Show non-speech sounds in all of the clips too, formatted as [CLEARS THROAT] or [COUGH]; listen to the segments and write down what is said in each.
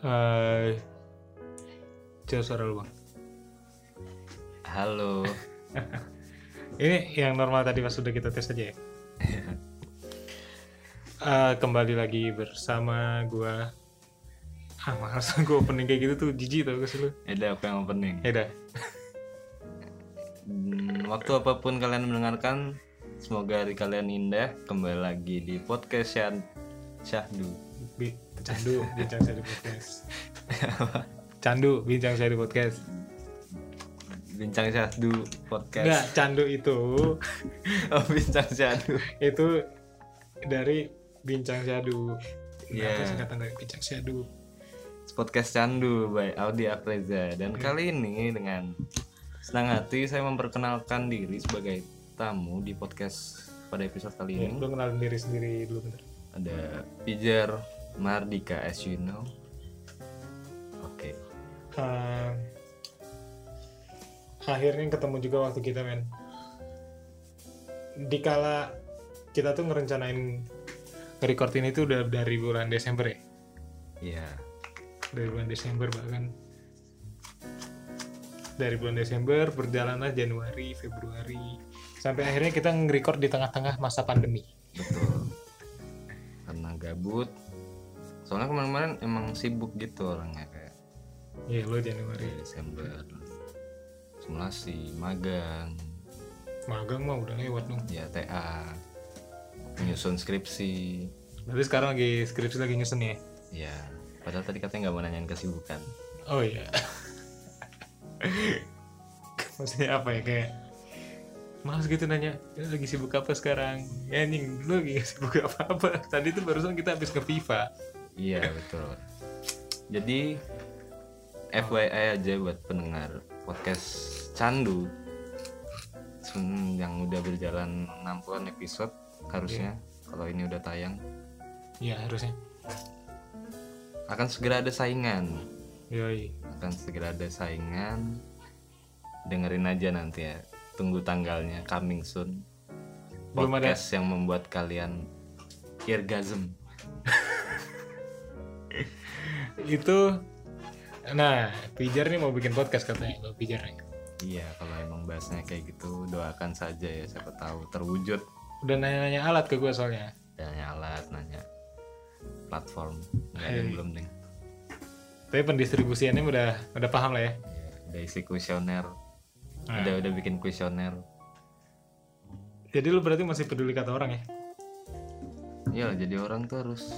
Eh, coba suara lu bang. Halo. [LAUGHS] Ini yang normal tadi pas sudah kita tes aja ya. [LAUGHS] Eh, kembali lagi bersama gua. Ah males [LAUGHS] gue opening kayak gitu tuh jijik tau gak sih lu? Ada apa yang opening? Ya. Hmm, Waktu apa pun kalian mendengarkan, semoga hari kalian indah. Kembali lagi di podcast Syah Syahdu. Candu bincang di podcast. Candu bincang di podcast. Bincang Syahdu podcast. Enggak, candu itu [LAUGHS] Oh, Bincang Syahdu. itu dari bincang syadu. Iya. Apa singkatan dari bincang syadu? Podcast Candu by Audi Apreza. Dan kali ini dengan senang hati saya memperkenalkan diri sebagai tamu di podcast pada episode kali ini. Lu kenalin diri sendiri dulu bentar. Ada Pijar Mardika as you know. Oke. Eh, akhirnya ketemu juga waktu kita men. Dikala kita tuh ngerencanain record ini tuh udah dari bulan Desember ya? Iya. dari bulan Desember bahkan. Dari bulan Desember berjalanlah Januari Februari. Sampai akhirnya kita nge-record di tengah-tengah masa pandemi. Betul. Karena gabut soalnya kemarin-kemarin emang sibuk gitu orangnya kayak iya lo Januari. Dari Desember. Simulasi magang. Magang mah udah lewat dong. Ya TA menyusun skripsi. Berarti sekarang lagi skripsi lagi nyusun ya? Ya padahal tadi katanya nggak mau nanyain kesibukan. Oh iya. [LAUGHS] Maksudnya apa ya kayak Males gitu nanya, "Ya, lagi sibuk apa sekarang? Ya anjing, lu lagi [LAUGHS] sibuk apa-apa. Tadi tuh barusan kita habis ke FIFA. Iya [LAUGHS] betul. Jadi FYI aja buat pendengar podcast Candu. Yang udah berjalan 60-an episode harusnya kalau ini udah tayang. Iya harusnya. akan segera ada saingan. Yoi. akan segera ada saingan. Dengerin aja nanti ya. Tunggu tanggalnya coming soon. Belum ada. podcast yang membuat kalian eargasm Itu Nah, Pijar nih mau bikin podcast katanya, lo Pijar nih. iya kalau emang bahasnya kayak gitu doakan saja ya siapa tahu terwujud Udah nanya-nanya alat ke gue soalnya. nanya alat nanya platform nggak ada yang Hey. belum nih Tapi pendistribusiannya udah udah paham lah ya. Iya, udah isi kuesioner Nah. udah udah bikin kuesioner Jadi lu berarti masih peduli kata orang ya? Iya jadi orang tuh harus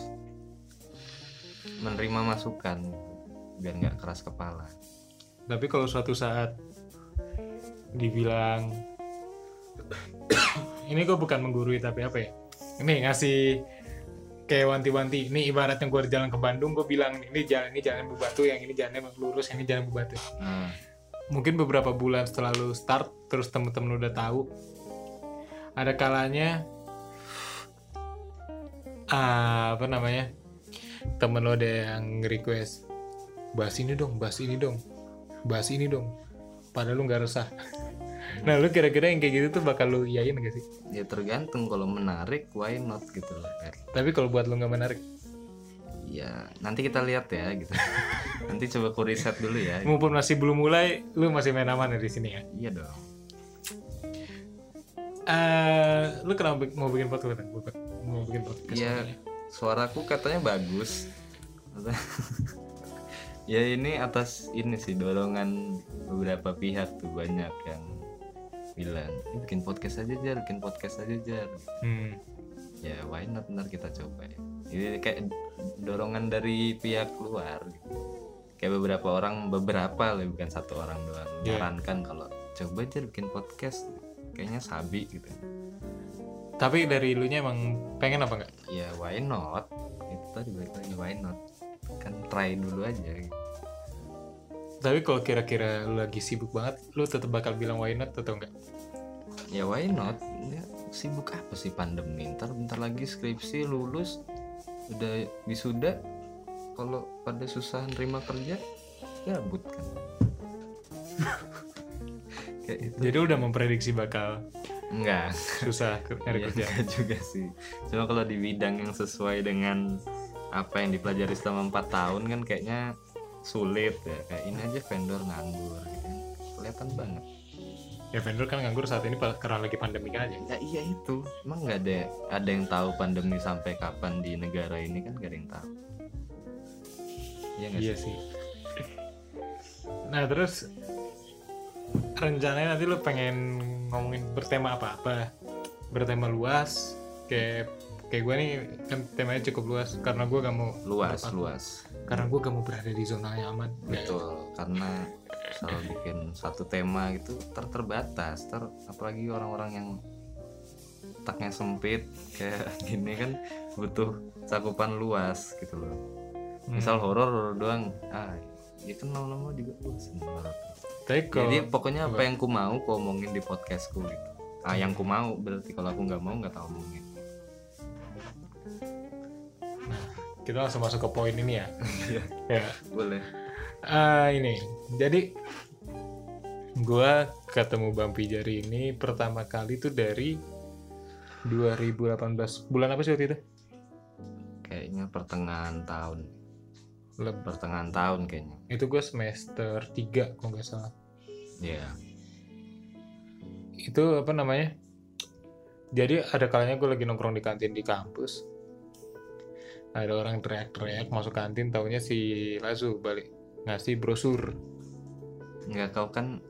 menerima masukan biar nggak keras kepala Tapi kalau suatu saat dibilang [COUGHS] ini gue bukan menggurui tapi apa ya? Ini ngasih kayak wanti-wanti. Ini ibaratnya gue jalan ke Bandung, gue bilang ini jalan ini jalan bebatu, yang ini jalannya lurus, yang ini jalan bebatu. nah, Mungkin beberapa bulan setelah lu start, terus temen-temen lu udah tahu, ada kalanya ah, apa namanya temen lo ada yang request bahas ini dong, bahas ini dong, bahas ini dong. Padahal lu nggak resah. [LAUGHS] Nah lu kira-kira yang kayak gitu tuh bakal lu iyain gak sih? ya tergantung kalau menarik why not gitu loh Eh, Tapi kalau buat lu nggak menarik, ya nanti kita lihat ya gitu [LAUGHS] nanti coba ku riset dulu ya mumpun masih belum mulai, lu masih main aman ya di sini ya. iya dong Eh, lu kenapa mau bikin podcast? Mau bikin podcast? Iya, suaraku katanya bagus. [LAUGHS] ya ini atas ini sih dorongan beberapa pihak tuh banyak yang bilang "Ih, bikin podcast aja jar, bikin podcast aja jar. Hmm. Ya why not ntar kita coba ya. Ini kayak dorongan dari pihak luar. gitu. Kayak beberapa orang, beberapa lah bukan satu orang doang. Iya. Menyarankan kalau coba jar bikin podcast, kayaknya sabi gitu. Tapi dari lu nya emang pengen apa enggak? ya why not itu tadi balik lagi why not kan try dulu aja gitu. Tapi kalau kira-kira lu lagi sibuk banget, lu tetap bakal bilang why not atau enggak? ya why not ya, sibuk apa sih pandemi ntar bentar lagi skripsi lulus udah wisuda kalau pada susah nerima kerja gabut kan [LAUGHS] kayak itu Jadi udah memprediksi bakal enggak. Susah nyari Iya, kerja. enggak juga sih. Cuma kalau di bidang yang sesuai dengan apa yang dipelajari selama empat tahun kan kayaknya sulit ya. Kayak ini aja vendor nganggur gitu kan. kelihatan banget. Ya vendor kan nganggur saat ini karena lagi pandemi aja. Ya iya itu. Emang nggak ada ada yang tahu pandemi sampai kapan di negara ini kan gak ada yang tahu. Iya iya sih? sih. Nah terus rencananya nanti lu pengen ngomongin bertema apa? Apa? Bertema luas? Kayak kayak gue nih kan temanya cukup luas. Karena gue gak mau luas berapa- luas. Karena gue gak mau berada di zona yang aman. Betul karena kalau bikin satu tema gitu ter terbatas ter apalagi orang-orang yang taknya sempit kayak [LAUGHS] gini kan butuh cakupan luas gitu loh. Hmm. misal horor horor doang. Ah ya kan lama-lama juga bosan kalau jadi pokoknya apa yang ku mau ku omongin di podcastku gitu. Ah yang ku mau berarti kalau aku nggak mau nggak tahu omongin. [LAUGHS] Kita langsung masuk ke poin ini ya. [LAUGHS] Ya. Boleh. Ah, ini. Jadi gua ketemu Bang Pijari ini pertama kali tuh dari 2018 bulan apa sih waktu itu? Kayaknya pertengahan tahun. Leb- pertengahan tahun kayaknya. Itu gue semester 3 kalau nggak salah ya itu apa namanya? Jadi ada kalanya gue lagi nongkrong di kantin di kampus. Ada orang teriak-teriak masuk kantin taunya si Lazu balik. Ngasih brosur. Nggak kau kan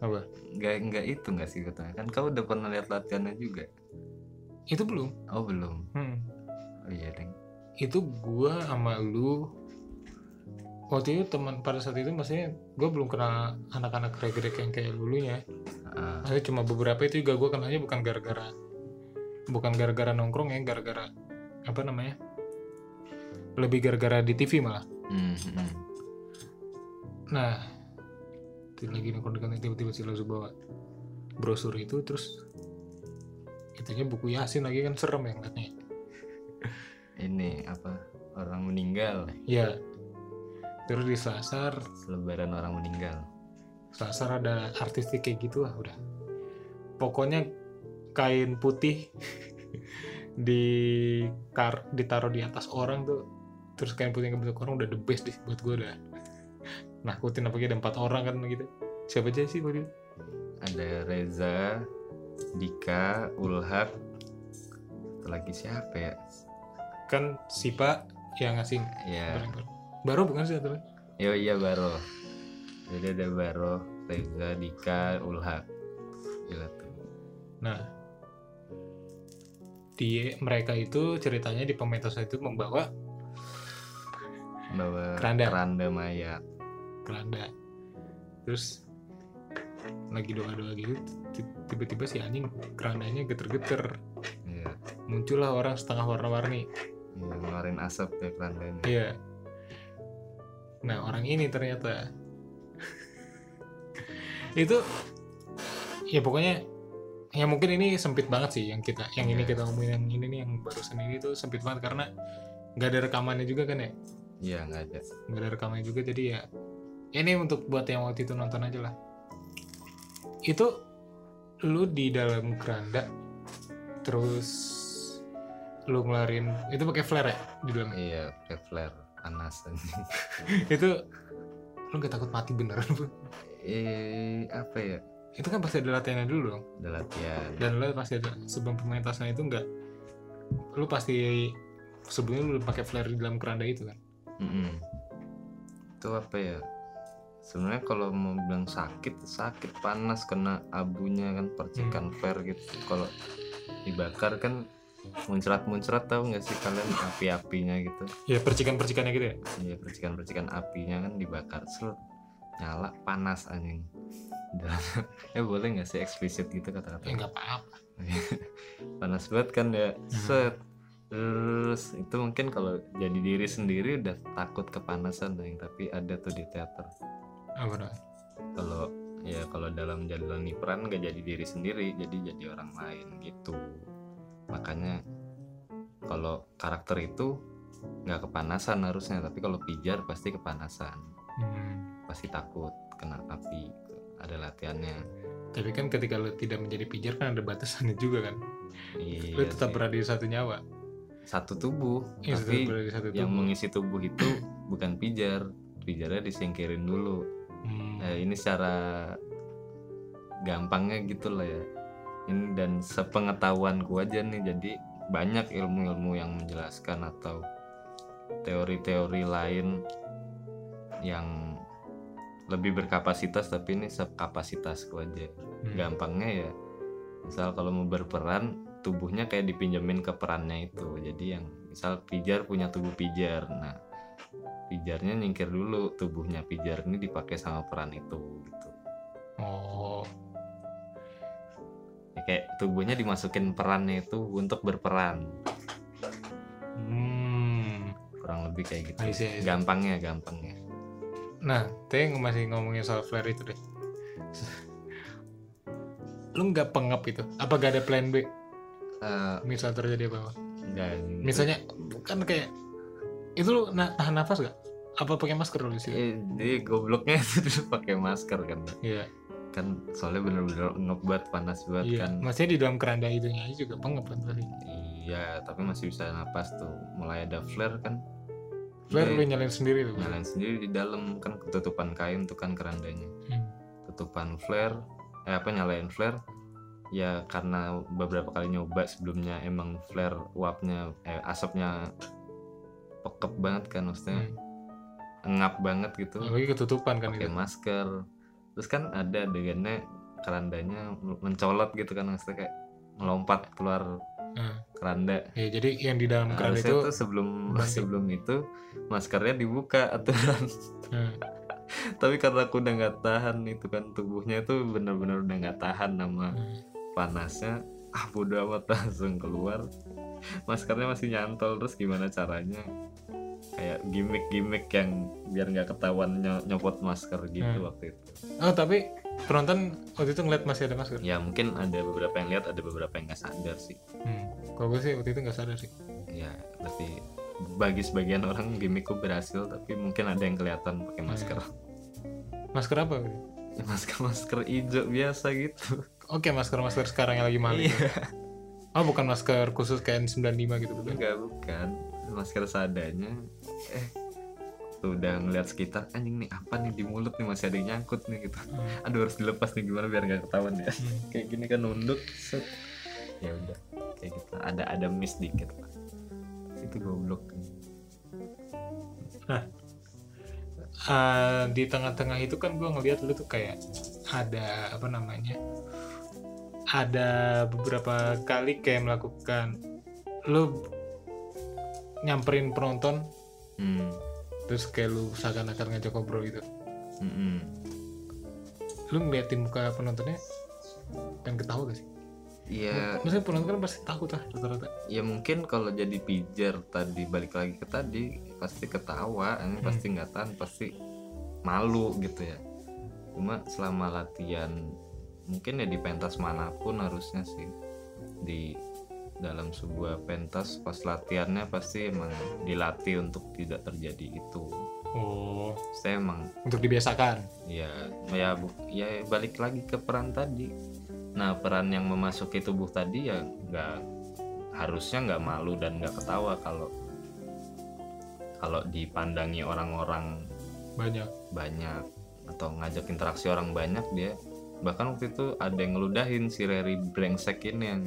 apa? nggak nggak itu nggak sih katanya. Kan kau udah pernah lihat latihannya juga? Itu belum. Oh belum. Hmm. oh iya deng. Itu gue sama lu waktu itu teman pada saat itu maksudnya gue belum kenal anak-anak regrek yang kayak dulunya. Ah, maksudnya cuma beberapa itu juga gue kenalnya bukan gara-gara bukan gara-gara nongkrong ya gara-gara apa namanya lebih gara-gara di TV malah. Hmm, hmm. nah lagi nongkrong kantin tiba-tiba si Lazu bawa brosur itu terus itunya buku Yasin lagi kan serem ya ngeliatnya. Ini apa? Orang meninggal. Ya terus di Selasar selebaran orang meninggal. Selasar ada artistik kayak gitu lah udah. Pokoknya kain putih [LAUGHS] di kar ditaruh di atas orang tuh terus kain putih yang bentuk orang udah the best deh buat gue udah. [LAUGHS] Nakutin apalagi ada empat orang kan gitu. Siapa aja sih waktu itu? Ada Reza Dika Ulhak lagi siapa ya? Kan si pak yang ngasih ya. Baru bukan sih satu lagi? yo iya Baro jadi ada Baro Reza Dika Ulhak gila tuh. Nah di mereka itu ceritanya di pementasan itu membawa bawa Keranda. keranda mayat keranda. Terus lagi doa-doa gitu ti- tiba-tiba si anjing kerandanya geter-geter. Iya. Muncullah orang setengah warna-warni. Iya ngeluarin asap ya kerandanya. Iya nah orang ini ternyata. Itu ya pokoknya ya mungkin ini sempit banget sih yang kita yang ini Iya. kita ngomongin yang ini nih yang barusan ini tuh sempit banget karena nggak ada rekamannya juga kan ya? Iya nggak ada. Nggak ada rekamannya juga jadi ya ini untuk buat yang waktu itu nonton aja lah. Itu lu di dalam keranda terus lu ngeluarin itu pakai flare ya di dalam iya pakai flare panas [LAUGHS] itu lu gak takut mati beneran Bu? eh apa ya? Itu kan pasti ada latihannya dulu dong. Ada latihan. Dan lu pasti ada sebelum pementasan itu enggak lu pasti sebelumnya lu pakai flare di dalam keranda itu kan? Mm-mm. itu apa ya? Sebenarnya kalau mau bilang sakit sakit panas kena abunya kan percikan flare gitu. Kalau dibakar kan muncrat-muncrat tahu nggak sih kalian api-apinya gitu? Ya percikan-percikannya gitu ya? Iya percikan-percikan apinya kan dibakar seret nyala panas anjing. Dan, ya [LAUGHS] boleh nggak sih eksplisit gitu kata-kata? Ya nggak apa-apa. [LAUGHS] Panas banget kan ya? Set terus itu mungkin kalau jadi diri sendiri udah takut kepanasan nih tapi ada tuh di teater. Apa dong kalau ya kalau dalam jalani peran nggak jadi diri sendiri jadi jadi orang lain gitu makanya kalau karakter itu nggak kepanasan harusnya tapi kalau pijar pasti kepanasan Hmm. pasti takut kena api ada latihannya Tapi kan ketika lu tidak menjadi pijar kan ada batasannya juga kan. iya lu tetap sih. berada di satu nyawa. satu tubuh Iya, tapi tetap berada di satu yang tubuh. mengisi tubuh itu bukan pijar pijarnya disingkirin dulu Hmm. Nah, ini secara gampangnya gitu lah ya ini dan sepengetahuanku aja nih jadi banyak ilmu-ilmu yang menjelaskan atau teori-teori lain yang lebih berkapasitas tapi ini sekapasitasku aja Hmm. gampangnya ya misal kalau mau berperan tubuhnya kayak dipinjemin ke perannya itu jadi yang misal pijar punya tubuh pijar nah pijarnya nyingkir dulu tubuhnya pijar ini dipakai sama peran itu gitu Oh. Ya, kayak tubuhnya dimasukin perannya itu untuk berperan Hmm. kurang lebih kayak gitu I see, I see. gampangnya gampangnya Nah, teh masih ngomongin soal flare itu deh. Lu nggak pengap itu? Apa gak ada plan B? Eh, Misal terjadi apa-apa? enggak Misalnya, kan kayak itu lu na- tahan nafas gak? Apa pakai masker dulu sih? Eh, jadi gobloknya [LAUGHS] itu pakai masker kan Iya, kan soalnya bener-bener ngebat panas banget iya. kan Maksudnya di dalam keranda itunya aja juga pengap kan. Iya, tapi masih bisa napas tuh. Mulai ada flare kan. Flare lu nyalain sendiri tuh. nyalain sendiri di dalam kan ketutupan kain tuh kan kerandanya. Hmm. Tutupan flare, eh apa nyalain flare? Ya karena beberapa kali nyoba sebelumnya emang flare uapnya, eh asapnya pekep banget kan maksudnya Hmm. ngap banget gitu. Apalagi ketutupan kan Pakai itu. masker. Terus kan ada adegannya kerandanya mencolot gitu kan maksudnya kayak melompat keluar Hmm. keranda Ya, jadi yang di dalam keranda itu tuh sebelum banting. sebelum itu maskernya dibuka aturan hmm. [LAUGHS] tapi karena aku udah nggak tahan itu kan tubuhnya itu bener-bener udah nggak tahan sama Hmm. panasnya ah bodo amat [LAUGHS] langsung keluar maskernya masih nyantol terus gimana caranya kayak gimmick-gimmick yang biar nggak ketahuan ny- nyopot masker gitu Hmm. waktu itu Oh, tapi penonton waktu itu ngeliat masih ada masker. ya mungkin ada beberapa yang lihat ada beberapa yang nggak sadar sih Hmm. Kalau gue sih waktu itu nggak sadar sih. ya berarti bagi sebagian orang gimmickku berhasil tapi mungkin ada yang kelihatan pakai masker Masker apa? [LAUGHS] Ya, masker masker hijau biasa gitu Oke, masker-masker sekarang yang lagi mahal iya Oh, bukan masker khusus kayak N95 gitu bukan? enggak bukan masker seadanya. Eh tuh udah ngeliat sekitar anjing nih apa nih di mulut nih masih ada yang nyangkut nih gitu. Hmm. aduh harus dilepas nih gimana biar nggak ketahuan ya. Hmm. [LAUGHS] kayak gini kan nunduk set. Ya udah kayak gitu. Ada ada miss dikit lah itu goblok. Eh, di tengah-tengah itu kan gue ngeliat lu tuh kayak ada apa namanya ada beberapa kali kayak melakukan lu nyamperin penonton hmm. terus kayak lu seakan-akan ngajak ngobrol gitu Mm-mm. lu ngeliatin muka penontonnya kan ketawa gak sih? Iya, Maksudnya penonton kan pasti takut lah rata-rata ya mungkin kalau jadi pijar tadi balik lagi ke tadi pasti ketawa, ini Hmm. pasti nggak tahan, pasti malu gitu ya. Cuma selama latihan mungkin ya di pentas mana pun harusnya sih di dalam sebuah pentas pas latihannya pasti emang dilatih untuk tidak terjadi itu. Oh. Saya emang untuk dibiasakan? Ya ya bu- ya balik lagi ke peran tadi. Nah peran yang memasuki tubuh tadi ya nggak harusnya nggak malu dan nggak ketawa kalau kalau dipandangi orang-orang banyak. Banyak atau ngajak interaksi orang banyak dia. Bahkan waktu itu ada yang ngeludahin si Reri brengsek ini yang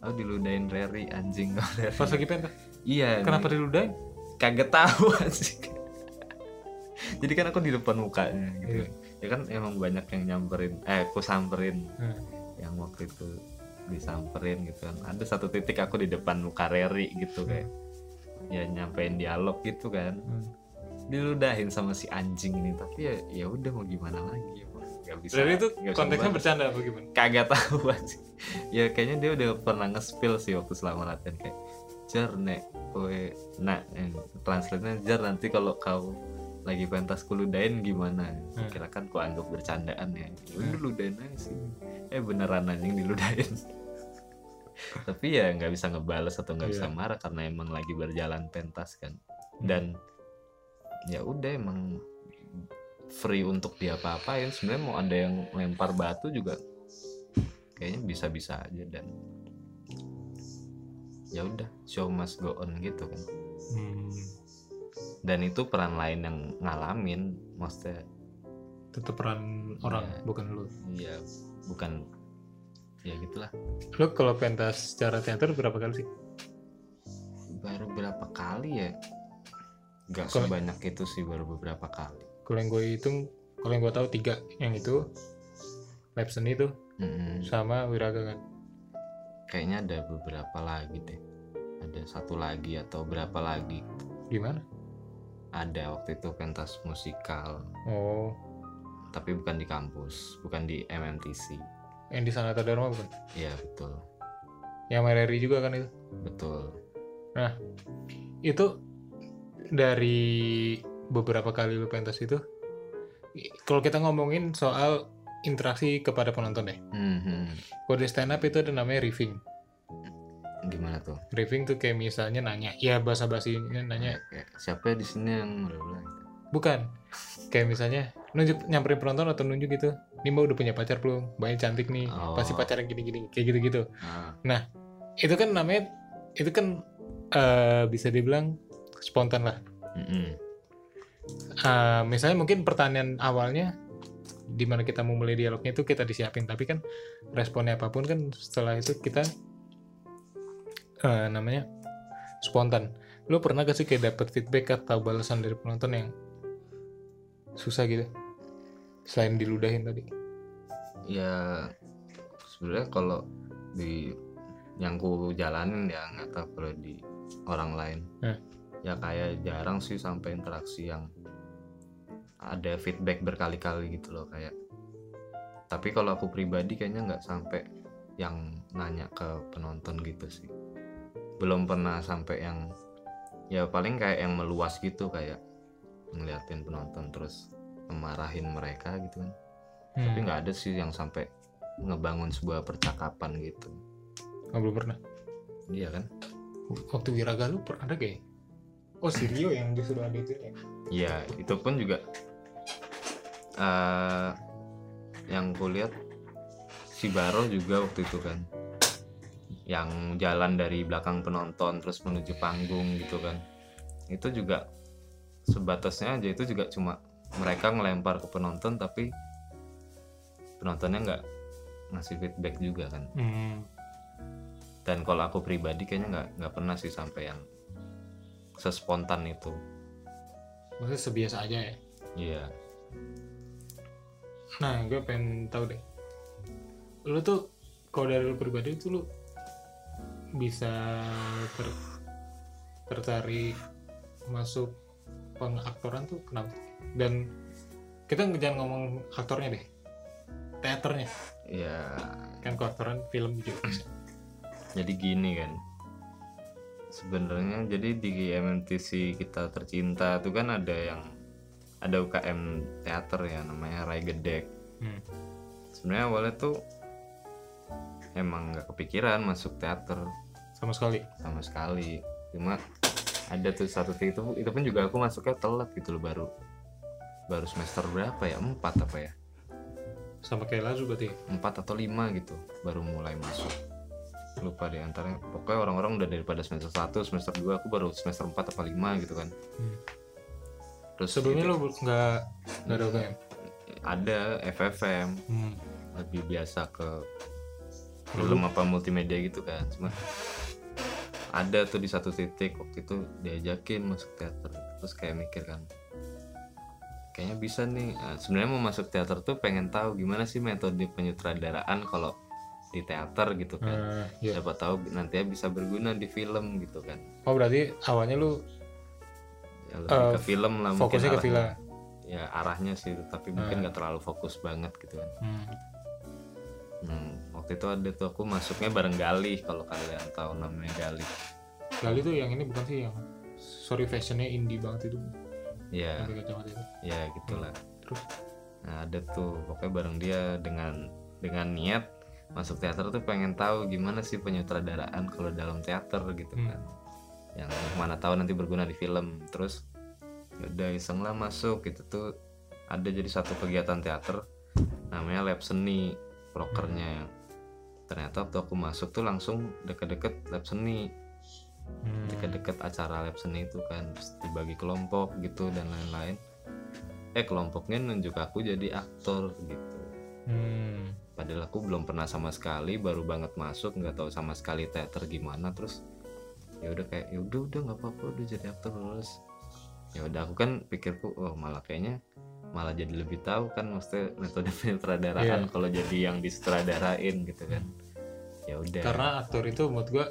oh diludahin Reri anjing [LAUGHS] Reri. pas lagi pentas iya kenapa nih, diludahin? kagak tahu anjing [LAUGHS] jadi kan aku di depan mukanya gitu Iya. ya kan emang banyak yang nyamperin eh aku samperin Hmm. yang waktu itu disamperin gitu kan ada satu titik aku di depan muka Reri gitu kayak ya nyampein dialog gitu kan Hmm. diludahin sama si anjing ini tapi ya ya udah mau gimana lagi ya nggak bisa Jadi itu nggak bisa konteksnya bercanda apa gimana? kagak tahu anjing [LAUGHS] ya kayaknya dia udah pernah nge-spill sih waktu selama latihan kayak jar nek kowe nah eh, translate-nya jar nanti kalau kau lagi pentas kuludain gimana? Hmm. kira kan kau anggap bercandaan ya. Ya udah ludain aja sih. Eh beneran anjing diludain [LAUGHS] tapi ya nggak bisa ngebales atau nggak bisa Iya. marah karena emang lagi berjalan pentas kan. Dan ya udah emang free untuk diapa-apain. Sebenarnya mau ada yang lempar batu juga kayaknya bisa-bisa aja dan ya udah show must go on gitu kan. Hmm, dan itu peran lain yang ngalamin maksudnya tetap peran orang Iya. bukan lu. Ya bukan ya gitulah. Lu kalau pentas secara teater berapa kali sih? Baru berapa kali ya? Nggak Kalau- sebanyak itu sih baru beberapa kali kalau yang gue hitung kalau yang gue tahu tiga yang itu lab seni tuh Mm-mm. sama wiraga kan? Kayaknya ada beberapa lagi deh. Ada satu lagi atau berapa lagi. Gimana? Ada waktu itu pentas musikal. Oh. Tapi bukan di kampus bukan di MMTC yang di Sanata Dharma bukan? Iya betul. Yang MRRI juga kan itu? Betul. Itu dari beberapa kali lu pentas itu kalau kita ngomongin soal interaksi kepada penonton deh Mhm. kalau di stand up itu ada namanya riffing. Gimana tuh? Riffing tuh kayak misalnya nanya ya bahasa basinya nanya siapa di sini yang gitu. bukan. Kayak misalnya nunjuk nyamperin penonton atau nunjuk gitu. Ini mbak udah punya pacar belum? Mbaknya cantik nih. Oh. pasti pacaran gini-gini kayak gitu-gitu. Ah, itu kan namanya itu kan eh, bisa dibilang spontan lah. Mm-mm. Eh, misalnya mungkin pertanyaan awalnya di mana kita mau mulai dialognya itu kita disiapin. Tapi kan responnya apa pun kan setelah itu kita eh, namanya spontan. Lu pernah gak sih kayak dapet feedback atau balasan dari penonton yang susah gitu? Selain diludahin tadi. Ya sebenarnya kalau di yang ku jalanin ya nggak tahu kalau di orang lain. Hmm. Ya kayak jarang sih sampai interaksi yang ada feedback berkali-kali gitu loh kayak. Tapi kalau aku pribadi kayaknya nggak sampai yang nanya ke penonton gitu sih. Belum pernah sampai yang ya paling kayak yang meluas gitu kayak ngeliatin penonton terus memarahin mereka gitu kan. Hmm. tapi nggak ada sih yang sampai ngebangun sebuah percakapan gitu. Oh, belum pernah? Iya kan? Waktu wiraga lu pernah ada kayak oh si Rio yang justru ada itu ya? Iya itu pun juga eh yang kulihat si Baro juga waktu itu kan yang jalan dari belakang penonton terus menuju panggung gitu kan. Itu juga sebatasnya aja itu juga cuma mereka ngelempar ke penonton tapi penontonnya nggak ngasih feedback juga kan. Hmm. dan kalau aku pribadi kayaknya nggak nggak pernah sih sampai yang sespontan itu maksudnya sebiasa aja ya iya Nah, gue pengen tahu deh. Lu tuh kalau dari lu pribadi tuh lu bisa ter tertarik masuk pengaktoran tuh kenapa? Dan kita jangan ngomong aktornya deh. Teaternya. ya Kan keaktoran film juga jadi gini kan sebenarnya. Jadi di MMTC kita tercinta tuh kan ada yang ada UKM teater ya namanya Rai Gedek. Hmm. sebenarnya awalnya tuh emang nggak kepikiran masuk teater. Sama sekali. sama sekali. Cuma ada tuh satu titik itu itu pun juga aku masuknya telat gitu loh baru baru semester berapa ya? Empat apa ya? Sama kayak Lazu berarti. empat atau lima gitu baru mulai masuk lupa deh antaranya pokoknya orang-orang udah daripada semester 1 semester 2 aku baru semester 4 apa 5 gitu kan Hmm. terus Sebelumnya gitu, lu nggak nggak ada UKM. ada FFM Hmm. lebih biasa ke film apa multimedia gitu kan cuma ada tuh di satu titik waktu itu diajakin masuk teater terus kayak mikir kan kayaknya bisa nih Nah, sebenarnya mau masuk teater tuh pengen tahu gimana sih metode penyutradaraan kalau di teater gitu kan Nah, iya. siapa tahu nantinya bisa berguna di film gitu kan Oh berarti awalnya lu ya, Eh, ke film lah mungkin fokusnya ke arahnya. film. ya arahnya sih tapi mungkin nggak terlalu fokus banget gitu kan Hmm. Hmm, waktu itu ada tuh aku masuknya bareng Galih kalau kalian tahu namanya Galih Lalu tuh yang ini bukan sih yang sorry fashionnya indie banget itu ya pakai kacamata itu. ya gitulah Terus nah ada tuh pokoknya bareng dia dengan dengan niat masuk teater tuh pengen tahu gimana sih penyutradaraan kalau dalam teater gitu Hmm. kan. Yang mana tahu nanti berguna di film. Terus ya udah iseng lah masuk. Gitu tuh ada jadi satu kegiatan teater namanya lab seni prokernya ternyata waktu aku masuk tuh langsung deket-deket lab seni. Hmm. deket-deket acara lab seni itu kan terus dibagi kelompok gitu dan lain-lain. Eh kelompoknya nunjuk aku jadi aktor gitu. Hmm. Padahal aku belum pernah sama sekali baru banget masuk nggak tahu sama sekali teater gimana terus ya udah kayak ya udah udah nggak apa-apa udah jadi aktor terus ya udah aku kan pikirku oh malah kayaknya malah jadi lebih tahu kan maksudnya metode [LAUGHS] penyutradaraan Iya. kalau jadi yang disutradarain gitu kan ya udah Karena aktor itu menurut gua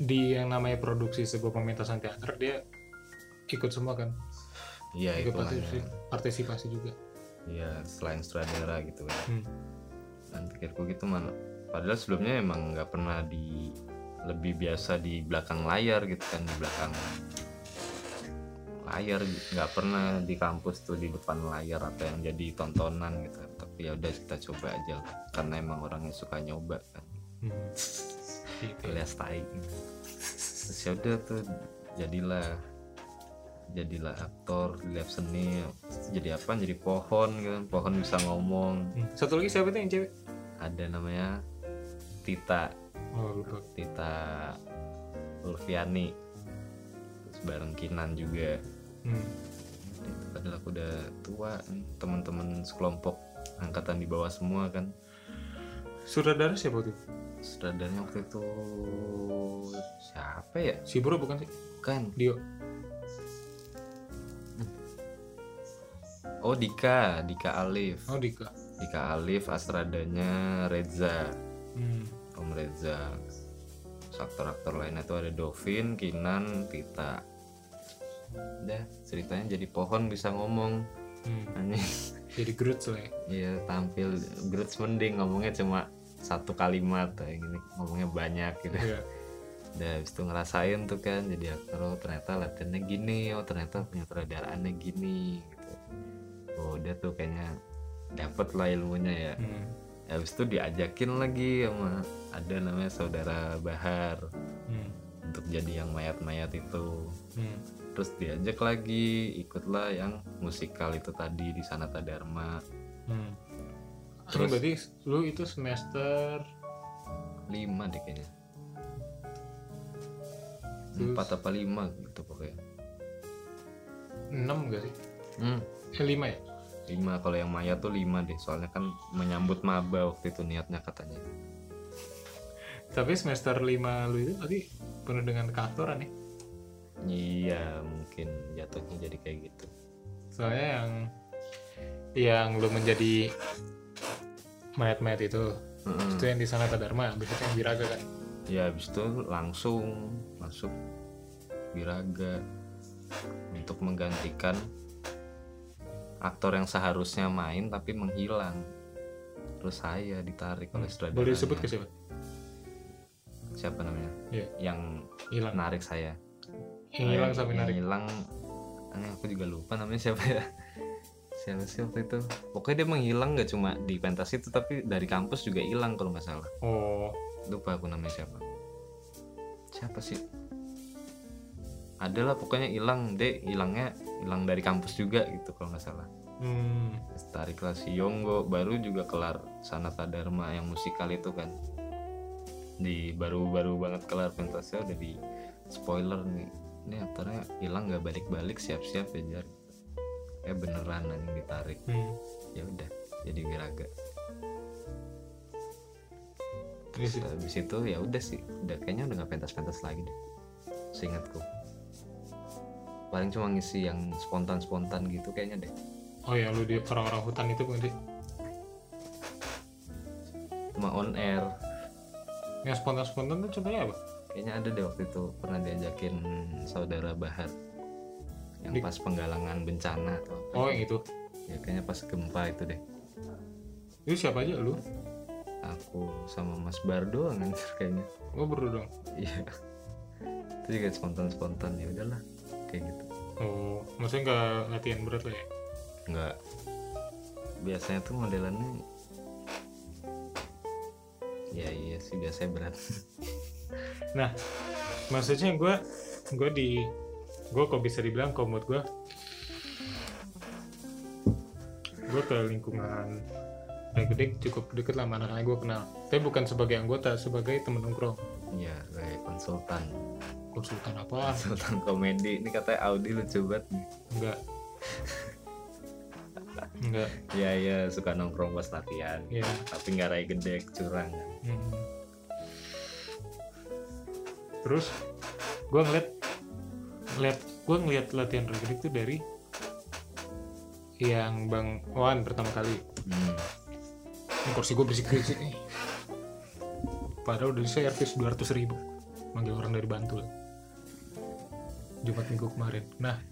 di yang namanya produksi sebuah pementasan teater dia ikut semua kan. iya Ikut partisipasi, partisipasi juga. Iya, selain sutradara gitu kan Hmm. dan pikirku gitu mana padahal sebelumnya emang nggak pernah di lebih biasa di belakang layar gitu kan di belakang layar. Nggak pernah di kampus tuh di depan layar atau yang jadi tontonan gitu. Tapi ya udah kita coba aja lah. karena emang orangnya suka nyoba kan. Hmm. Alias tai terus ya udah tuh jadilah jadilah aktor lab seni jadi apa jadi pohon gitu pohon bisa ngomong Hmm. Satu lagi siapa tuh yang cewek? ada namanya Tita Oh lupa. Tita Ulfiani terus bareng Kinan juga Hmm. itu padahal aku udah tua teman-teman sekelompok angkatan di bawah semua kan Sutradara siapa tuh? sutradaranya waktu itu siapa ya Si Bro bukan sih? kan Dio. Oh Dika. Dika Alif. Oh Dika. Dika Alif astradanya Reza. Hmm. Om Reza. Aktor-aktor lainnya tuh ada Dovin, Kinan, Tita. Udah ceritanya jadi pohon bisa ngomong. Hmm. aneh Jadi Groot lah ya. Iya tampil. Grudge mending ngomongnya cuma satu kalimat kayak gini. Ngomongnya banyak gitu. Iya. udah habis itu ngerasain tuh kan jadi aktor oh ternyata latihannya gini oh ternyata penyutradaraannya gini oh udah tuh kayaknya dapet lah ilmunya ya Hmm. habis itu diajakin lagi sama ada namanya saudara Bahar Hmm. untuk jadi yang mayat-mayat itu Hmm. terus diajak lagi ikutlah yang musikal itu tadi di Sanata Dharma Hmm. Ini Terus- berarti lu itu semester lima deh kayaknya empat apa lima gitu pokoknya 6 gak sih? hmm, Eh 5 ya? Lima kalau yang Maya tuh lima deh soalnya kan menyambut maba waktu itu niatnya katanya Tapi semester 5 lu itu tadi penuh dengan keaktoran ya? iya mungkin jatuhnya jadi kayak gitu Soalnya yang yang lu menjadi mayat-mayat itu Mm-mm. itu yang di sana Dharma, habis itu yang Biraga kan? ya habis itu langsung masuk Biraga untuk menggantikan aktor yang seharusnya main tapi menghilang. Terus saya ditarik oleh Hmm. Boleh disebut ke siapa? siapa namanya? Iya, yang hilang. narik saya. Yang hilang sampai narik. hilang. Ini aku juga lupa namanya siapa ya. Siapa sih waktu itu? Pokoknya dia menghilang gak cuma di pentas itu tapi dari kampus juga hilang kalau nggak salah. Oh, lupa aku namanya siapa. Siapa sih? Adalah pokoknya hilang. Deh hilangnya hilang dari kampus juga gitu kalau nggak salah. Hmm. Tariklah si Yonggo baru juga kelar Sanata Dharma yang musikal itu kan. Di baru-baru banget kelar pentasnya udah di spoiler nih. Ini aktornya hilang nggak balik-balik siap-siap ya jar. Eh beneran anjing ditarik. Hmm. ya udah jadi wiraga. Terus? Habis itu ya udah sih udah kayaknya udah nggak pentas-pentas lagi deh. Seingatku paling cuma ngisi yang spontan-spontan gitu kayaknya deh Oh ya, lu di orang-orang hutan itu bukan sih? cuma on air Yang spontan-spontan tuh contohnya apa? kayaknya ada deh waktu itu pernah diajakin saudara Bahar yang Di- pas penggalangan bencana atau apa Oh, yang itu. ya kayaknya pas gempa itu deh Itu siapa aja lu? aku sama Mas Bardo anjir kayaknya Oh, berdua dong. iya itu juga spontan-spontan ya udahlah kayak gitu. Oh, maksudnya nggak latihan berat lah ya? nggak. Biasanya tuh modelannya ya iya sih biasanya berat. [LAUGHS] Nah, maksudnya gue gue di gue kok bisa dibilang menurut gue gue ke lingkungan Regedik cukup deket lah anak-anak gue kenal tapi bukan sebagai anggota sebagai temen nongkrong Iya, kayak konsultan. konsultan apa Konsultan komedi. Ini katanya Audi lucu banget nih. enggak enggak Iya, iya, suka nongkrong pas latihan. ya Tapi nggak rai gede, curang. Hmm. Terus gue ngeliat ngeliat gue ngeliat latihan Regedik tuh dari yang Bang Wan pertama kali Hmm. Ini kursi gue berisik-berisik nih. Padahal udah servis 200 ribu. Manggil orang dari Bantul. Jumat minggu kemarin. Nah. [LAUGHS]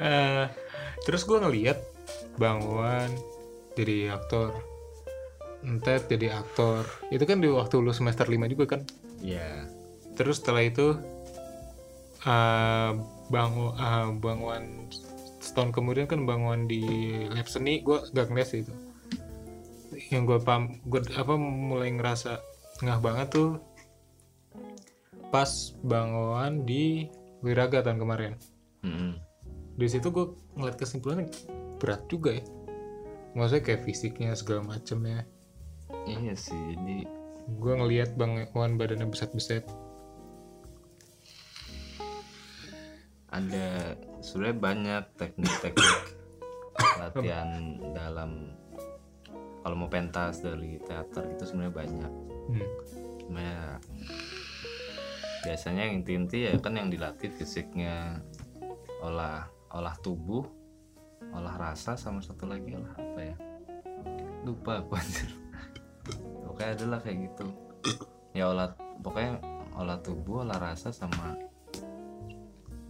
Eh, terus gue ngeliat Bang Wan jadi aktor. Entet jadi aktor. Itu kan di waktu lu semester 5 juga kan? Iya. terus setelah itu eh, Bang eh, Bang Wan setahun kemudian kan Bang Wan di lab seni gue gak ngeliat sih itu. Yang gue paham gue apa mulai ngerasa ngah banget tuh pas Bang Wan di Wiraga tahun kemarin. Mm-mm. di situ gue ngeliat kesimpulannya berat juga ya. Maksudnya kayak fisiknya segala macemnya. Iya sih, jadi gue ngeliat Bang Wan badannya besar-besar ada sebenarnya banyak teknik-teknik latihan dalam kalau mau pentas dari teater itu sebenarnya banyak. Hmm. cuma ya biasanya yang inti-inti ya kan yang dilatih fisiknya olah olah tubuh olah rasa sama satu lagi olah apa ya? Lupa aku anjir. Pokoknya adalah kayak gitu. Ya olah pokoknya olah tubuh olah rasa sama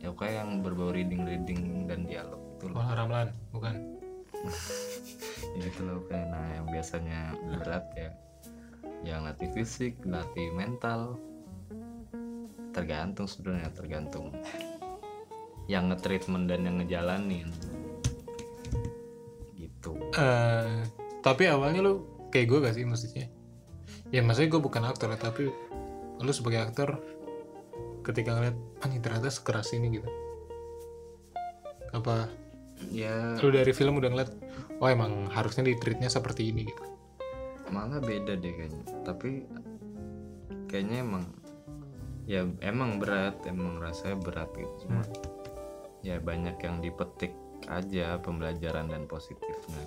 ya pokoknya yang berbau reading reading dan dialog itu loh. Wah, Ramlan bukan? [LAUGHS] Ya gitu loh kayak nah yang biasanya berat ya yang latih fisik latih mental. Tergantung sebenarnya tergantung yang nge-treatment dan yang ngejalanin. Gitu. Eh, tapi awalnya lu kayak gue gak sih maksudnya? Ya maksudnya gue bukan aktor ya tapi lu sebagai aktor ketika ngeliat anjing ternyata sekeras ini gitu. Apa ya. lu dari film udah ngeliat oh emang harusnya di treatnya seperti ini gitu. Malah beda deh kayaknya. Tapi kayaknya emang ya emang berat emang rasanya berat gitu. Cuma ya banyak yang dipetik aja pembelajaran dan positifnya.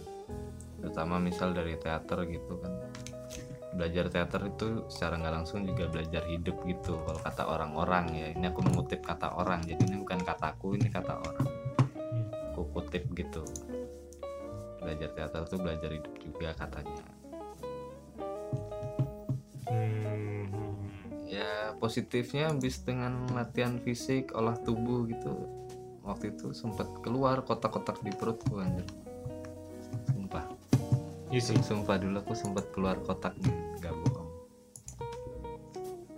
Terutama misal dari teater gitu kan belajar teater itu secara nggak langsung juga belajar hidup gitu kalau kata orang-orang ya. Ini aku mengutip kata orang jadi ini bukan kataku ini kata orang. Aku kutip gitu. Belajar teater tuh belajar hidup juga katanya. Hmm. ya positifnya habis dengan latihan fisik olah tubuh gitu. Waktu itu sempat keluar kotak-kotak di perutku anjir. Sumpah. Iya sih. Sumpah dulu aku sempat keluar kotak nih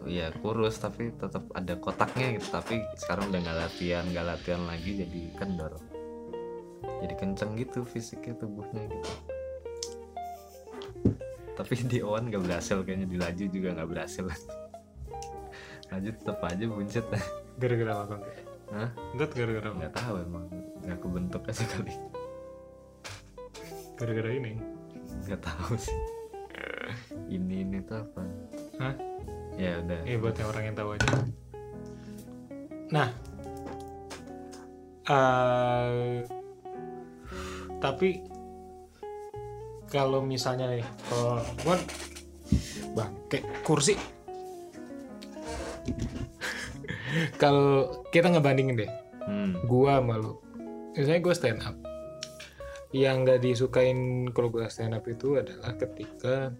Iya kurus tapi tetap ada kotaknya gitu. Tapi sekarang udah nggak latihan nggak latihan lagi jadi kendor. Jadi kenceng gitu fisiknya tubuhnya gitu. Tapi [LAUGHS] di Owan gak berhasil kayaknya di laju juga nggak berhasil. [LAUGHS] Laju tetap aja buncit. [LAUGHS] Gara-gara apa bang? Hah? enggak gara-gara apa? Nggak tahu emang nggak kebentuk aja kali. Gara-gara ini? Nggak tahu sih. Ini ini tuh apa? Hah? Ya udah Ini buat yang orang yang tahu aja. Nah, eh, tapi kalau misalnya nih, kalau gua bang, kayak kursi. [LAUGHS] kalau kita ngebandingin deh, hmm. gua sama lu. Misalnya gua stand up. Yang nggak disukain kalau gua stand up itu adalah ketika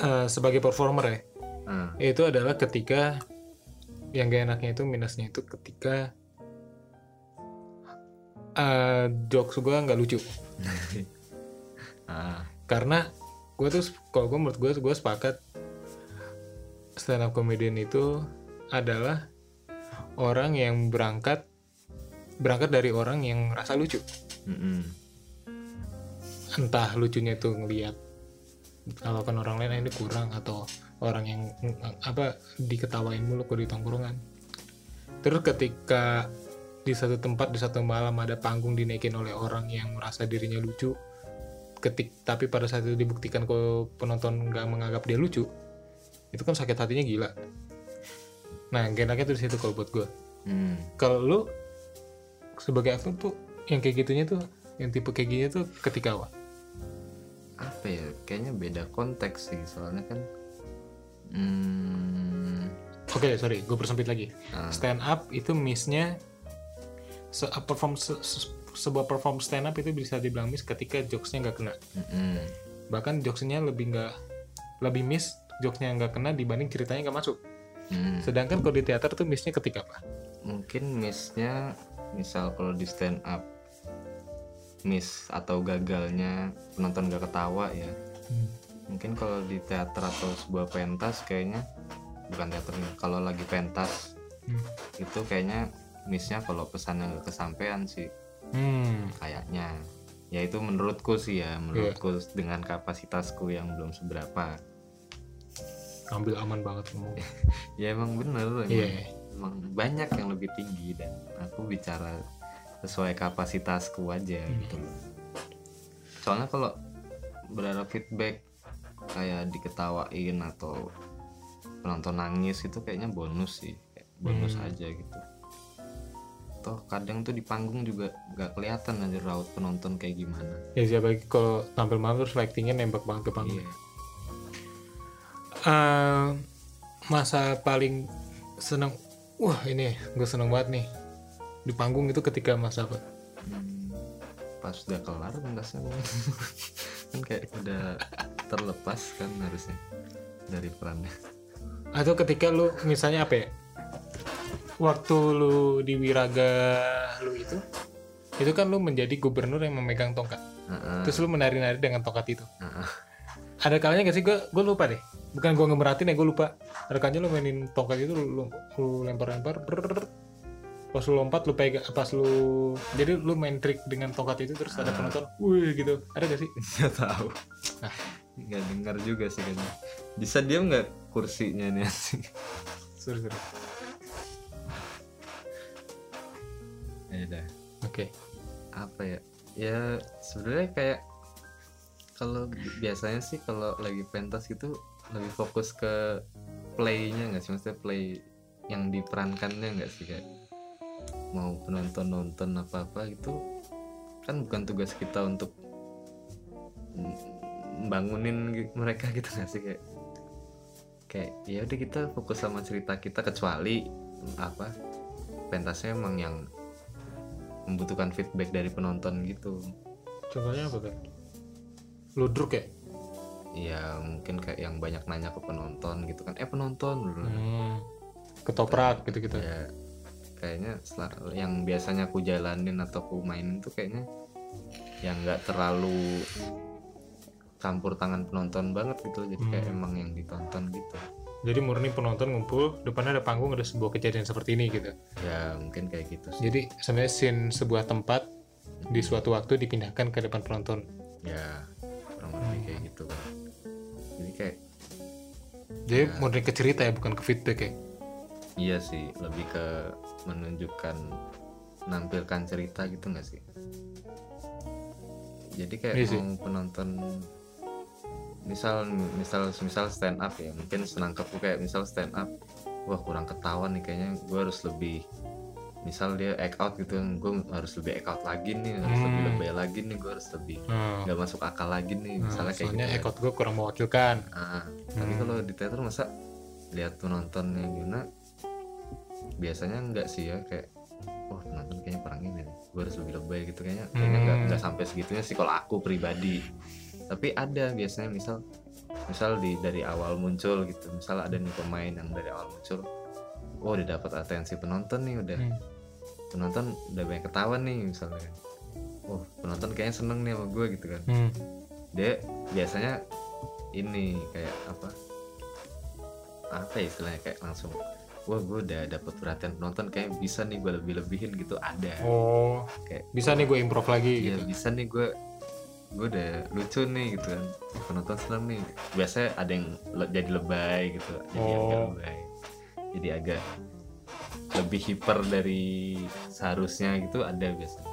eh, sebagai performer ya. Ah, itu adalah ketika yang gak enaknya itu minusnya itu ketika uh, jokes gue nggak lucu. [LAUGHS] Ah, karena gue tuh kalau gue menurut gue gue sepakat stand up comedian itu adalah orang yang berangkat berangkat dari orang yang rasa lucu. Mm-mm. entah lucunya itu ngelihat kalau kan orang lain "Ah, ini kurang atau orang yang apa diketawain mulu kalau di tongkrongan. Terus ketika di satu tempat di satu malam ada panggung dinaikin oleh orang yang merasa dirinya lucu ketik tapi pada saat itu dibuktikan kalau penonton nggak menganggap dia lucu itu kan sakit hatinya gila. Nah gak enaknya tuh di situ kalau buat gue hmm. kalau lu sebagai aktor tuh yang kayak gitunya tuh yang tipe kayak gini tuh ketika apa apa ya kayaknya beda konteks sih soalnya kan hmm, oke sorry gue persempit lagi Ah. stand up itu missnya se perform se- se- sebuah perform stand up itu bisa dibilang miss ketika jokesnya nggak kena mm-mm. bahkan jokesnya lebih nggak lebih miss jokesnya nggak kena dibanding ceritanya nggak masuk Hmm. sedangkan kalau di teater tuh missnya ketika apa mungkin missnya misal kalau di stand up miss atau gagalnya penonton gak ketawa ya. Mungkin kalau di teater atau sebuah pentas kayaknya bukan teater nih kalau lagi pentas Hmm. itu kayaknya missnya kalau pesannya gak kesampaian sih. Hmm. Kayaknya. Ya itu menurutku sih ya menurutku dengan kapasitasku yang belum seberapa. Ambil aman banget ngomong [LAUGHS] ya emang bener emang, Iya. emang banyak yang lebih tinggi dan aku bicara sesuai kapasitasku aja Hmm. gitu. Soalnya kalau berharap feedback kayak diketawain atau penonton nangis itu kayaknya bonus sih Kayak bonus Hmm. aja gitu. Toh kadang tuh di panggung juga nggak kelihatan aja raut penonton kayak gimana. Ya siapa lagi kalau tampil malam terus lightingnya nembak banget ke panggung. Iya. Eh, masa paling seneng wah ini gue seneng banget nih di panggung itu ketika masa apa? Pas udah kelar pentasnya [LAUGHS] kan kayak udah terlepas kan harusnya dari perannya. Atau ketika lu misalnya apa ya? Waktu lu di Wiraga lu itu itu kan lu menjadi gubernur yang memegang tongkat. Heeh, terus lu menari-nari dengan tongkat itu. Heeh. ada kalanya gak sih? Gue gue lupa deh. Bukan gue ngemeratin ya gue lupa. Ada kalanya lu mainin tongkat itu lu, lu, lu lempar-lempar. Pas lu lompat lu pegang pas lu jadi lu main trik dengan tongkat itu terus ada penonton wih gitu. Ada gak sih? [LAUGHS] Nggak tahu. Ah. nggak dengar juga sih kayaknya. Bisa diam nggak kursinya nih? Sih [LAUGHS] sorry sorry. Ya udah. Oke. Apa ya? Ya sebenarnya kayak kalau bi- biasanya sih kalau lagi pentas gitu lebih fokus ke playnya nggak sih? Maksudnya play yang diperankannya nggak sih kayak mau penonton nonton apa apa gitu kan bukan tugas kita untuk bangunin mereka gitu nggak sih? Kayak kayak ya udah kita fokus sama cerita kita kecuali apa pentasnya emang yang membutuhkan feedback dari penonton gitu. Contohnya apa kan ludruk ya? Ya mungkin kayak yang banyak nanya ke penonton gitu kan. Eh penonton! Hmm. ketoprak gitu gitu ya kayaknya yang biasanya aku jalanin atau aku mainin tuh kayaknya yang nggak terlalu campur tangan penonton banget gitu. Jadi kayak Hmm. emang yang ditonton gitu. Jadi murni penonton ngumpul depannya ada panggung ada sebuah kejadian seperti ini gitu. Ya mungkin kayak gitu sih. Jadi sebenarnya scene sebuah tempat di suatu waktu dipindahkan ke depan penonton. Ya kurang lebih kayak gitu kan jadi kayak jadi murni ke cerita ya bukan ke feedback ya? Iya sih lebih ke menunjukkan menampilkan cerita gitu nggak sih jadi kayak Iya sih. mau penonton misal misal misal stand up ya mungkin senangkapku kayak misal stand up wah kurang ketahuan nih kayaknya gue harus lebih misal dia act out gitu gue harus lebih act out lagi nih harus Hmm. lebih lebay lagi nih gue harus lebih Hmm. nggak masuk akal lagi nih Nah, misalnya kayak soalnya gitu ya. ekot gue kurang mewakilkan Ah, tapi Hmm. kalau di teater masa lihat penontonnya gimana biasanya enggak sih ya kayak wah penonton kayaknya perang ini gue harus lebih lebay gitu. Kayaknya kayaknya enggak Hmm. enggak sampai segitunya sih kalau aku pribadi. Tapi ada biasanya misal misal di dari awal muncul gitu. Misal ada nih pemain yang dari awal muncul oh udah dapat atensi penonton nih udah. Hmm. penonton udah banyak ketawa nih misalnya oh penonton kayaknya seneng nih sama gue gitu kan. Hmm. dia biasanya ini kayak apa? Apa ya istilahnya kayak langsung wah gue udah dapet perhatian penonton kayak bisa nih gue lebih lebihin gitu. Ada. Oh kayak bisa nih gue improv lagi ya gitu. bisa nih gue gue udah lucu nih gitu kan. Penonton seneng nih. Biasanya ada yang le- jadi lebay gitu. Jadi agak Oh. lebay. Jadi agak lebih hiper dari seharusnya gitu ada biasanya.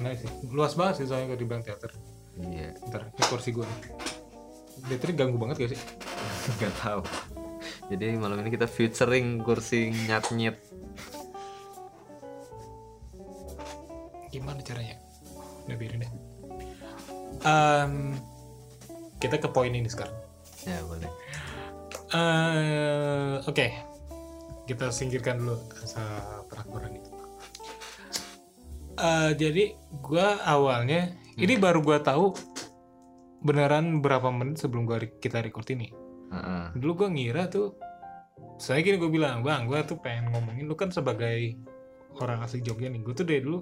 Nah sih. Luas banget sih soalnya kalau dibilang teater. Iya. Ntar ini kursi gue nih Teater ganggu banget gak sih? [LAUGHS] Nggak tahu. Jadi malam ini kita featuring kursi nyat nyet gimana caranya? Udah biarin deh. Em, kita ke poin ini sekarang. Ya boleh. Eh, oke. Kita singkirkan dulu rasa perakuran itu. Eh, jadi gua awalnya ini baru gua tahu beneran berapa menit sebelum gua kita record ini Heeh. dulu gua ngira tuh saya gini gue bilang bang gua tuh pengen ngomongin lu kan sebagai orang asli Jogja nih gue tuh dari dulu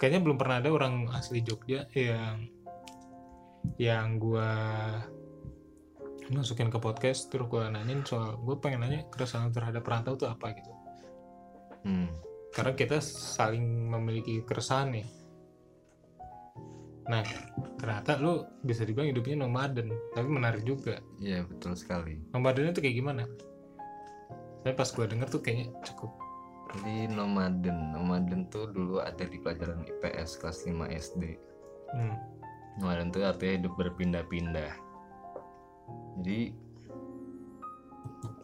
kayaknya belum pernah ada orang asli Jogja yang yang gua masukin ke podcast terus gua nanyain soal gue pengen nanya keresahan terhadap perantau tuh apa gitu Hmm. karena kita saling memiliki keresahan nih nah ternyata lu bisa dibilang hidupnya nomaden tapi menarik juga Iya betul sekali. nomaden itu kayak gimana tapi pas gue denger tuh kayaknya cukup Jadi nomaden, nomaden tuh dulu ada di pelajaran IPS kelas 5 SD. hmm. Nomaden tuh artinya hidup berpindah-pindah. Jadi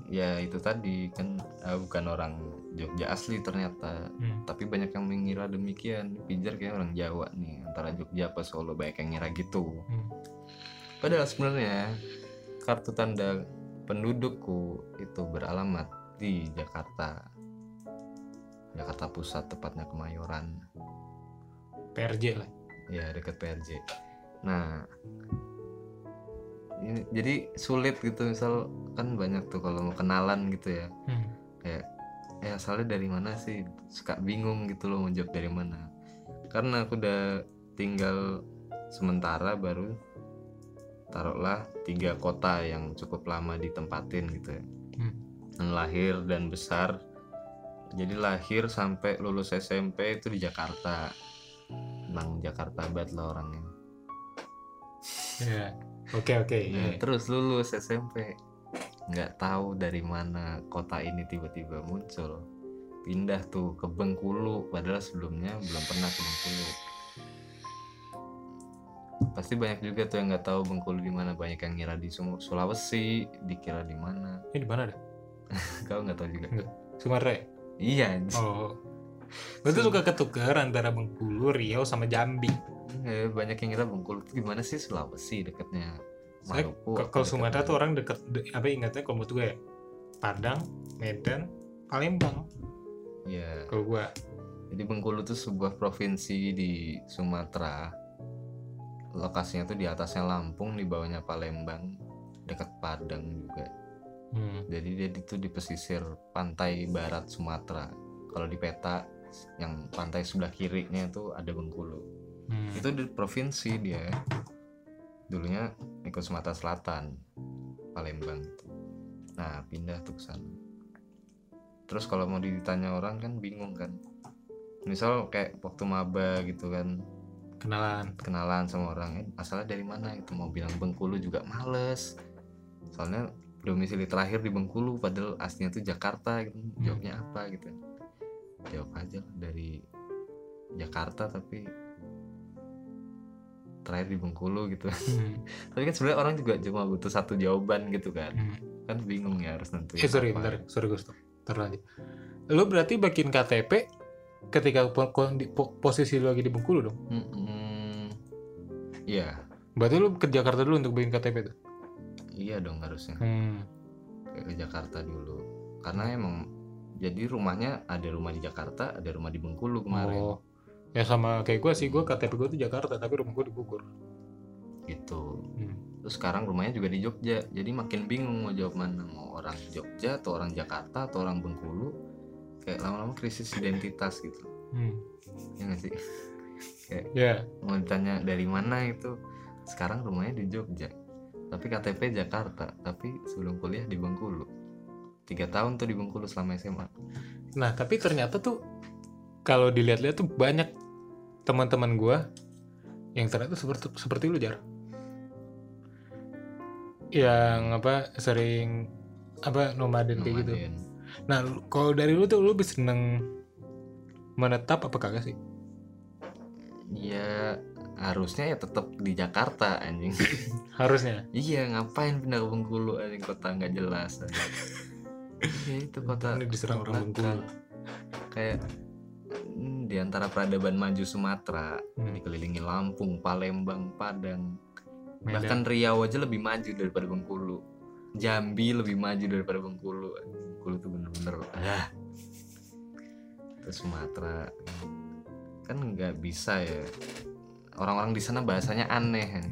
ya itu tadi kan ah, bukan orang Jogja asli ternyata, Hmm. tapi banyak yang mengira demikian. Pijar kayak orang Jawa nih, antara Jogja apa Solo banyak yang ngira gitu. Hmm. Padahal sebenarnya kartu tanda pendudukku itu beralamat di Jakarta. Jakarta Pusat tepatnya Kemayoran. PRJ lah Ya dekat PRJ. Nah, ini jadi sulit gitu misal kan banyak tuh kalau mau kenalan gitu ya. hmm. Kayak eh asalnya dari mana sih? Suka bingung gitu loh mau jawab dari mana. Karena aku udah tinggal sementara baru taruhlah tiga kota yang cukup lama ditempatin gitu ya. Hmm. Dan lahir dan besar. Jadi lahir sampai lulus SMP itu di Jakarta. Emang Jakarta banget lah orangnya. ya oke oke Nah, iya. terus lulus SMP nggak tahu dari mana kota ini tiba-tiba muncul. Pindah tuh ke Bengkulu padahal sebelumnya belum pernah ke Bengkulu. Pasti banyak juga tuh yang nggak tahu Bengkulu di mana. Banyak yang ngira di Sulawesi dikira di mana. [LAUGHS] Ini di mana dah kau nggak tahu juga? Sumatera ya? iya oh. Gue tuh suka ketukar antara Bengkulu Riau sama Jambi. Eh, banyak yang ngira Bengkulu itu gimana sih? Sulawesi dekatnya Maluku kalau Sumatera tuh orang deket de- apa ingatnya kalau menurut gue ya Padang Medan Palembang Iya. kalau gue Jadi Bengkulu itu sebuah provinsi di Sumatera. Lokasinya tuh di atasnya Lampung, di bawahnya Palembang, dekat Padang juga. hmm. Jadi dia itu di pesisir pantai barat Sumatera. Kalau di peta yang pantai sebelah kirinya itu ada Bengkulu. Hmm. Itu di provinsi dia. Dulunya ikut Sumatera Selatan, Palembang. gitu. Nah, pindah tuh ke sana. Terus kalau mau ditanya orang kan bingung kan. Misal kayak waktu maba gitu kan, kenalan kenalan sama orang, eh, asalnya dari mana itu mau bilang Bengkulu juga males. Soalnya domisili terakhir di Bengkulu padahal aslinya tuh Jakarta gitu. Jawabnya apa gitu. Jawab aja lah dari Jakarta tapi terakhir di Bengkulu gitu. Hmm. [LAUGHS] tapi kan sebenarnya orang juga cuma butuh satu jawaban gitu kan. Hmm. Kan bingung ya harus nentuin. Eh sorry, apa. bentar, sorry gue stop. Ntar lanjut. Lu berarti bikin KTP ketika po- po- posisi lu lagi di Bengkulu dong? Iya, Berarti lu ke Jakarta dulu untuk bikin KTP tuh? iya dong harusnya Hmm. Ke Jakarta dulu. Karena emang jadi rumahnya ada rumah di Jakarta, ada rumah di Bengkulu kemarin. Oh. Ya sama kayak gue sih, gue KTP gue tuh Jakarta, tapi rumah gue di Bogor. Gitu. Hmm. Terus sekarang rumahnya juga di Jogja. Jadi makin bingung mau jawab mana, mau orang Jogja atau orang Jakarta atau orang Bengkulu. Kayak lama-lama krisis identitas gitu. Hmm. Ya nggak sih? [LAUGHS] Ya, Mau ditanya dari mana itu? Sekarang rumahnya di Jogja. Tapi KTP Jakarta, tapi sebelum kuliah di Bengkulu. Tiga tahun tuh di Bengkulu selama SMA. nah tapi ternyata tuh kalau dilihat-lihat tuh banyak teman-teman gue yang ternyata seperti seperti lu jar. Yang apa sering apa nomaden kayak gitu. Nah kalau dari lu tuh lu lebih seneng menetap apa kagak sih? Ya harusnya ya tetap di Jakarta anjing. [LAUGHS] Harusnya? Iya ngapain pindah ke Bengkulu anjing? Kota nggak jelas anjing. [LAUGHS] iya itu kota Ini diserang orang Bengkulu. kayak hmm, di antara peradaban maju Sumatera Hmm. dikelilingi Lampung Palembang Padang Medan. bahkan Riau aja lebih maju daripada Bengkulu. Jambi lebih maju daripada Bengkulu. Bengkulu tuh bener-bener ah. Terus Sumatera. Kan nggak bisa ya. Orang-orang di sana bahasanya aneh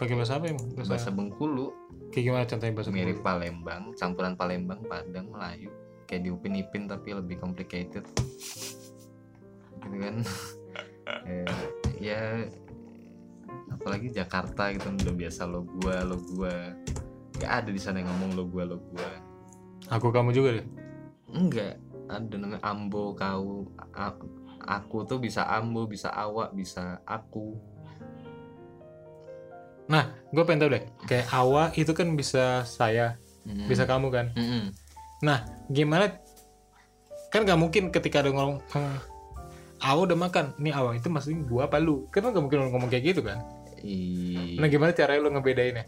pakai bahasa apa emang? Bahasa, bahasa Bengkulu. Kayak gimana contohnya bahasa mirip Bengkulu? Palembang campuran Palembang Padang Melayu. Kayak diupin-ipin tapi lebih complicated gitu kan. Eh, ya apalagi Jakarta gitu udah biasa lo gua lo gua. Nggak ada di sana yang ngomong lo gua lo gua. Aku kamu juga deh enggak ada namanya ambo kau. Aku tuh bisa ambo bisa awak bisa aku. Nah gue pengen tahu deh kayak awa itu kan bisa saya Mm. bisa kamu kan? Mm-mm. nah gimana? Kan nggak mungkin ketika ada ngomong "Hmm, awa udah makan. Nih awa itu maksudnya gua apa lu? Kan nggak mungkin lu ngomong kayak gitu kan? I- nah gimana caranya lu ngebedainnya?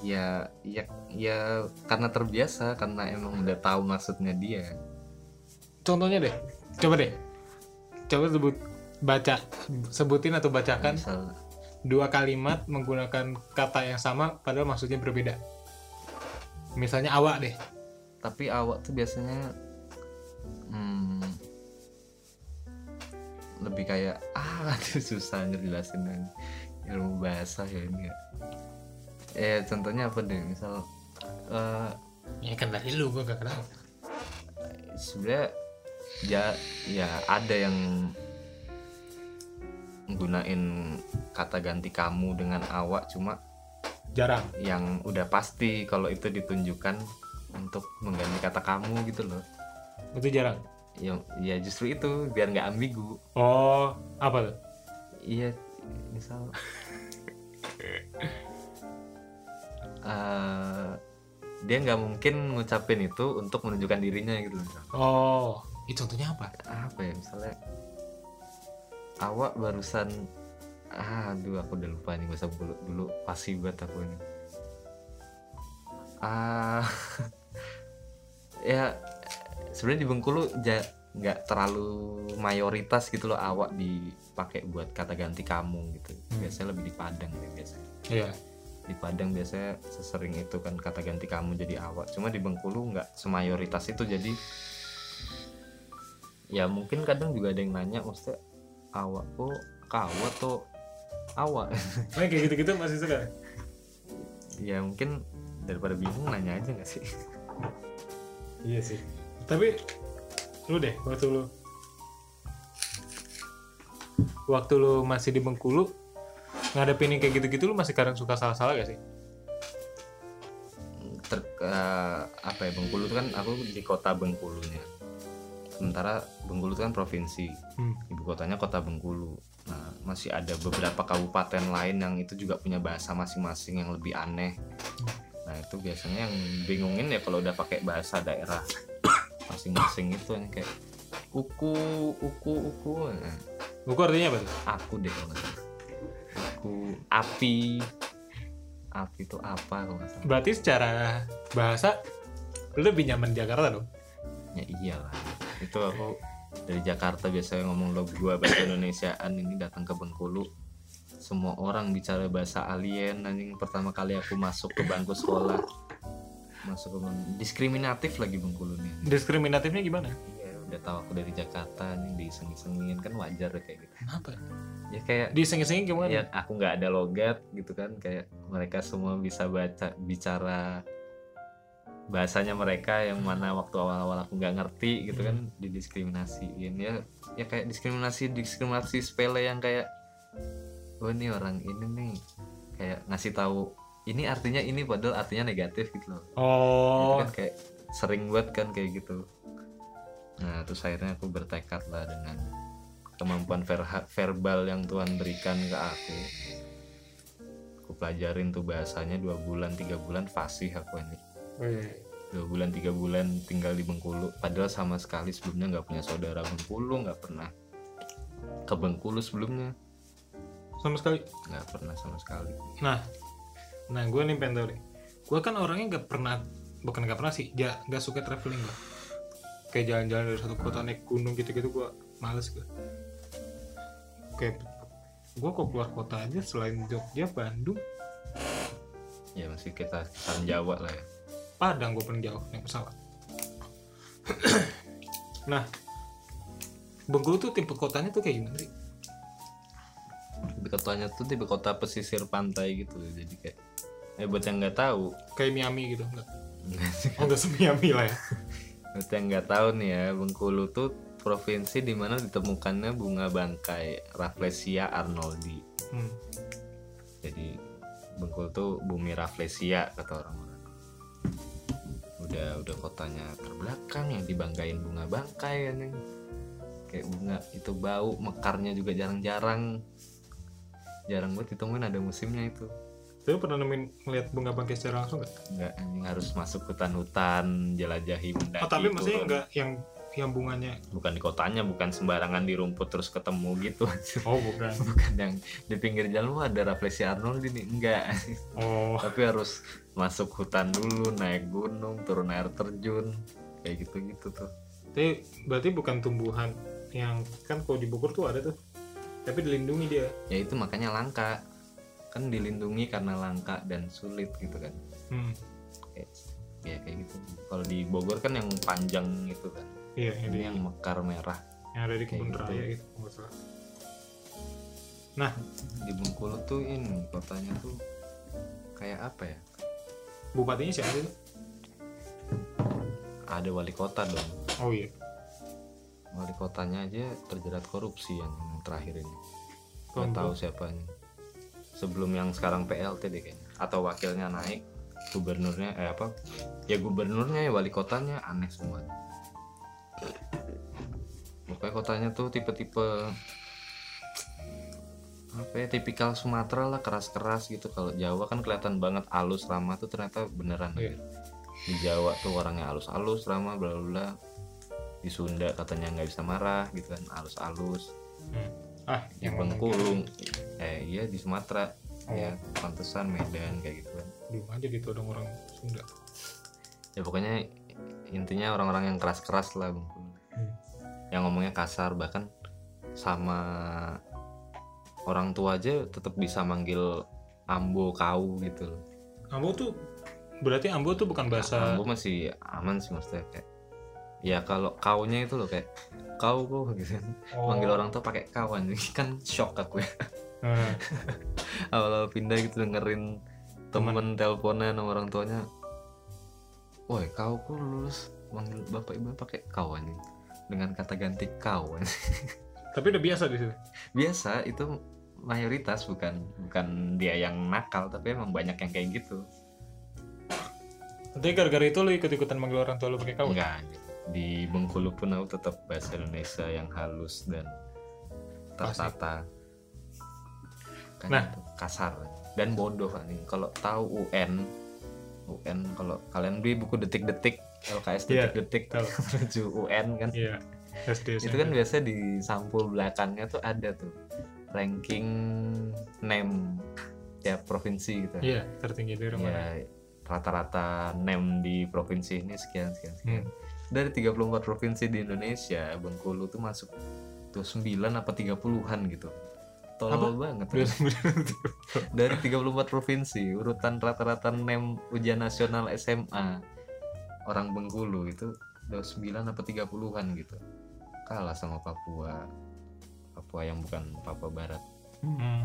Ya ya ya karena terbiasa karena emang udah tahu maksudnya dia. Contohnya deh. Coba deh. Coba sebut baca sebutin atau bacakan misal dua kalimat menggunakan kata yang sama padahal maksudnya berbeda. Misalnya awak deh. Tapi awak tuh biasanya hmm, lebih kayak [LAUGHS] ah aduh, susah ngejelasin ilmu bahasa ya ini ya. Eh contohnya apa deh? Misal eh ya kan dari lu gua gak kenal. sebenarnya ya ya ada yang nggunain kata ganti kamu dengan awak cuma jarang. yang udah pasti kalau itu ditunjukkan untuk mengganti kata kamu gitu loh. Itu jarang ya ya justru itu biar nggak ambigu. Oh apa tuh? Iya misal. [LAUGHS] Eh, dia nggak mungkin ngucapin itu untuk menunjukkan dirinya gitu oh itu contohnya apa? Apa ya misalnya awak barusan ah, aduh aku udah lupa nih bahasa dulu dulu pasti banget aku ini. Ah [LAUGHS] ya sebenarnya di Bengkulu ja, nggak terlalu mayoritas gitu loh awak dipakai buat kata ganti kamu gitu. Hmm. biasanya lebih di Padang ya biasanya. Iya. Di Padang biasanya sesering itu kan kata ganti kamu jadi awak. Cuma di Bengkulu nggak semayoritas itu jadi ya mungkin kadang juga ada yang nanya maksudnya awak kok kawat tuh awak? Nah, kayak gitu-gitu masih suka? Ya mungkin daripada bingung nanya aja nggak sih? Iya sih tapi lu deh waktu lu. Waktu lu masih di Bengkulu ngadepin yang kayak gitu-gitu lu masih kadang suka salah-salah gak sih? Ter, eh, apa ya Bengkulu kan aku di kota Bengkulunya. Sementara Bengkulu itu kan provinsi. Hmm. ibu kotanya kota Bengkulu. Nah masih ada beberapa kabupaten lain yang itu juga punya bahasa masing-masing yang lebih aneh. Nah itu biasanya yang bingungin ya kalau udah pakai bahasa daerah masing-masing itu yang kayak uku uku uku. Nah, Buku artinya apa tuh? aku deh kalau aku api. Api itu apa kalau nggak salah. Berarti secara bahasa lebih nyaman di Jakarta dong? ya iyalah. Itu aku dari Jakarta biasanya ngomong lo gua bahasa Indonesiaan ini datang ke Bengkulu. Semua orang bicara bahasa alien anjing. Pertama kali aku masuk ke bangku sekolah masuk ke Beng- diskriminatif lagi Bengkulu nih Diskriminatifnya gimana? iya udah tahu aku dari Jakarta anjing diseng-sengin kan wajar ya kayak gitu. Kenapa? ya kayak Disengin-sengin gimana? ya aku nggak ada logat gitu kan. Kayak mereka semua bisa baca bicara bahasanya mereka yang mana waktu awal-awal aku nggak ngerti gitu kan didiskriminasiin. Ya ya kayak diskriminasi diskriminasi sepele yang kayak oh ini orang ini nih. Kayak ngasih tahu ini artinya ini padahal artinya negatif gitu loh. Itu Oh, kan kayak sering buat kan kayak gitu. Nah terus akhirnya aku bertekad lah dengan kemampuan ver- verbal yang Tuhan berikan ke aku. Aku pelajarin tuh bahasanya dua bulan tiga bulan fasih aku ini. Dua bulan tiga bulan tinggal di Bengkulu. Padahal sama sekali sebelumnya nggak punya saudara. Bengkulu nggak pernah. Ke Bengkulu sebelumnya. Sama sekali? Nggak pernah sama sekali. Nah nah gue nih pengen tahu deh. Gue kan orangnya gak pernah bukan gak pernah sih ya gak suka traveling gue kayak jalan-jalan dari satu kota naik gunung gitu-gitu gue males gue kayak gue kok keluar kota aja selain Jogja Bandung. Ya masih kita kisaran Jawa lah ya. Padang gue paling jauh naik pesawat. [CLEARS THROAT] Nah Bengkulu tuh tipe kotanya tuh kayak gimana sih? Di kotanya tuh tipe kota pesisir pantai gitu jadi kayak eh buat yang nggak tahu. Kayak Miami gitu enggak? Oh enggak se-Miami lah ya. Buat yang nggak tahu nih ya Bengkulu tuh provinsi di mana ditemukannya bunga bangkai Rafflesia arnoldi. Hmm. jadi Bengkulu tuh bumi Rafflesia kata orang-orang. Udah udah kotanya terbelakang yang dibanggain bunga bangkai kan kayak bunga itu bau mekarnya juga jarang-jarang. Jarang banget ditemuin ada musimnya itu Tapi pernah nemuin ngeliat bunga bangkai secara langsung nggak? nggak anjing harus masuk hutan-hutan jelajahi mendaki Oh tapi maksudnya turun. nggak yang yang bunganya? bukan di kotanya bukan sembarangan di rumput terus ketemu gitu [LAUGHS] Oh bukan. bukan yang di pinggir jalan wah ada Rafflesia Arnold ini enggak Oh tapi harus masuk hutan dulu naik gunung turun air terjun kayak gitu gitu tuh tapi berarti bukan tumbuhan yang kan kalau di Bogor tuh ada tuh. Tapi dilindungi dia. ya itu makanya langka kan dilindungi karena langka dan sulit gitu kan Hmm. kayak ya kayak gitu kalau di Bogor kan yang panjang gitu kan Iya ini yang mekar merah yang ada di kebun gitu. raya gitu. Nah di Bengkulu tuh ini kotanya tuh kayak apa ya bupatinya siapa sih? ada wali kota dong Oh iya. wali kotanya aja terjerat korupsi yang terakhir ini nggak tahu siapanya sebelum yang sekarang PLT deh kayaknya. Atau wakilnya naik gubernurnya eh apa? Ya gubernurnya ya wali kotanya aneh semua. Pokoknya kotanya tuh tipe-tipe apa ya tipikal Sumatera lah keras-keras gitu. Kalau Jawa kan kelihatan banget halus ramah tuh ternyata beneran. Iya. di Jawa tuh orangnya halus-halus ramah bla bla bla. Di Sunda katanya nggak bisa marah gitu kan halus-halus. Hmm. Ah. Di Bengkulu. eh iya di Sumatera. Oh. ya pantesan Medan kayak gitu. Kan belum aja ditodong orang Sunda. ya pokoknya intinya orang-orang yang keras-keras lah Bengkulu. Hmm. yang ngomongnya kasar bahkan sama orang tua aja tetap bisa manggil ambo kau gitu loh. Ambo tuh berarti Ambo tuh bukan bahasa ambo masih aman sih maksudnya kayak ya kalau kaunya itu loh kayak kau kok gitu kan. Oh. manggil orang tua pakai kawan kan. Shock aku ya. Nah, [LAUGHS] awal pindah gitu dengerin temen teleponan sama orang tuanya. Woi kau kok lulus? Manggil bapak ibu pakai anjing dengan kata ganti anjing. [LAUGHS] tapi udah biasa di situ. biasa itu mayoritas bukan bukan dia yang nakal tapi emang banyak yang kayak gitu. Nanti gara-gara itu lo ikut-ikutan manggil orang tua lo pakai kau? enggak di Bengkulu pun aku tetap bahasa Indonesia yang halus dan tertata kan Nah. itu, kasar dan bodoh anjing kalau tahu UN UN kalau kalian beli buku detik-detik LKS Iya, detik-detik tahu. [LAUGHS] menuju UN kan Iya. SD itu kan biasa di sampul belakangnya tuh ada tuh ranking name tiap provinsi gitu Iya, tertinggi di rumah. ya rata-rata name di provinsi ini sekian sekian sekian. Hmm. dari 34 provinsi di Indonesia Bengkulu tuh masuk tuh 9 apa 30-an gitu. Apa? tolol banget dari 34 provinsi urutan rata-rata name ujian nasional SMA orang Bengkulu itu udah 9 apa 30-an gitu. Kalah sama Papua. Papua yang bukan Papua Barat. Hmm.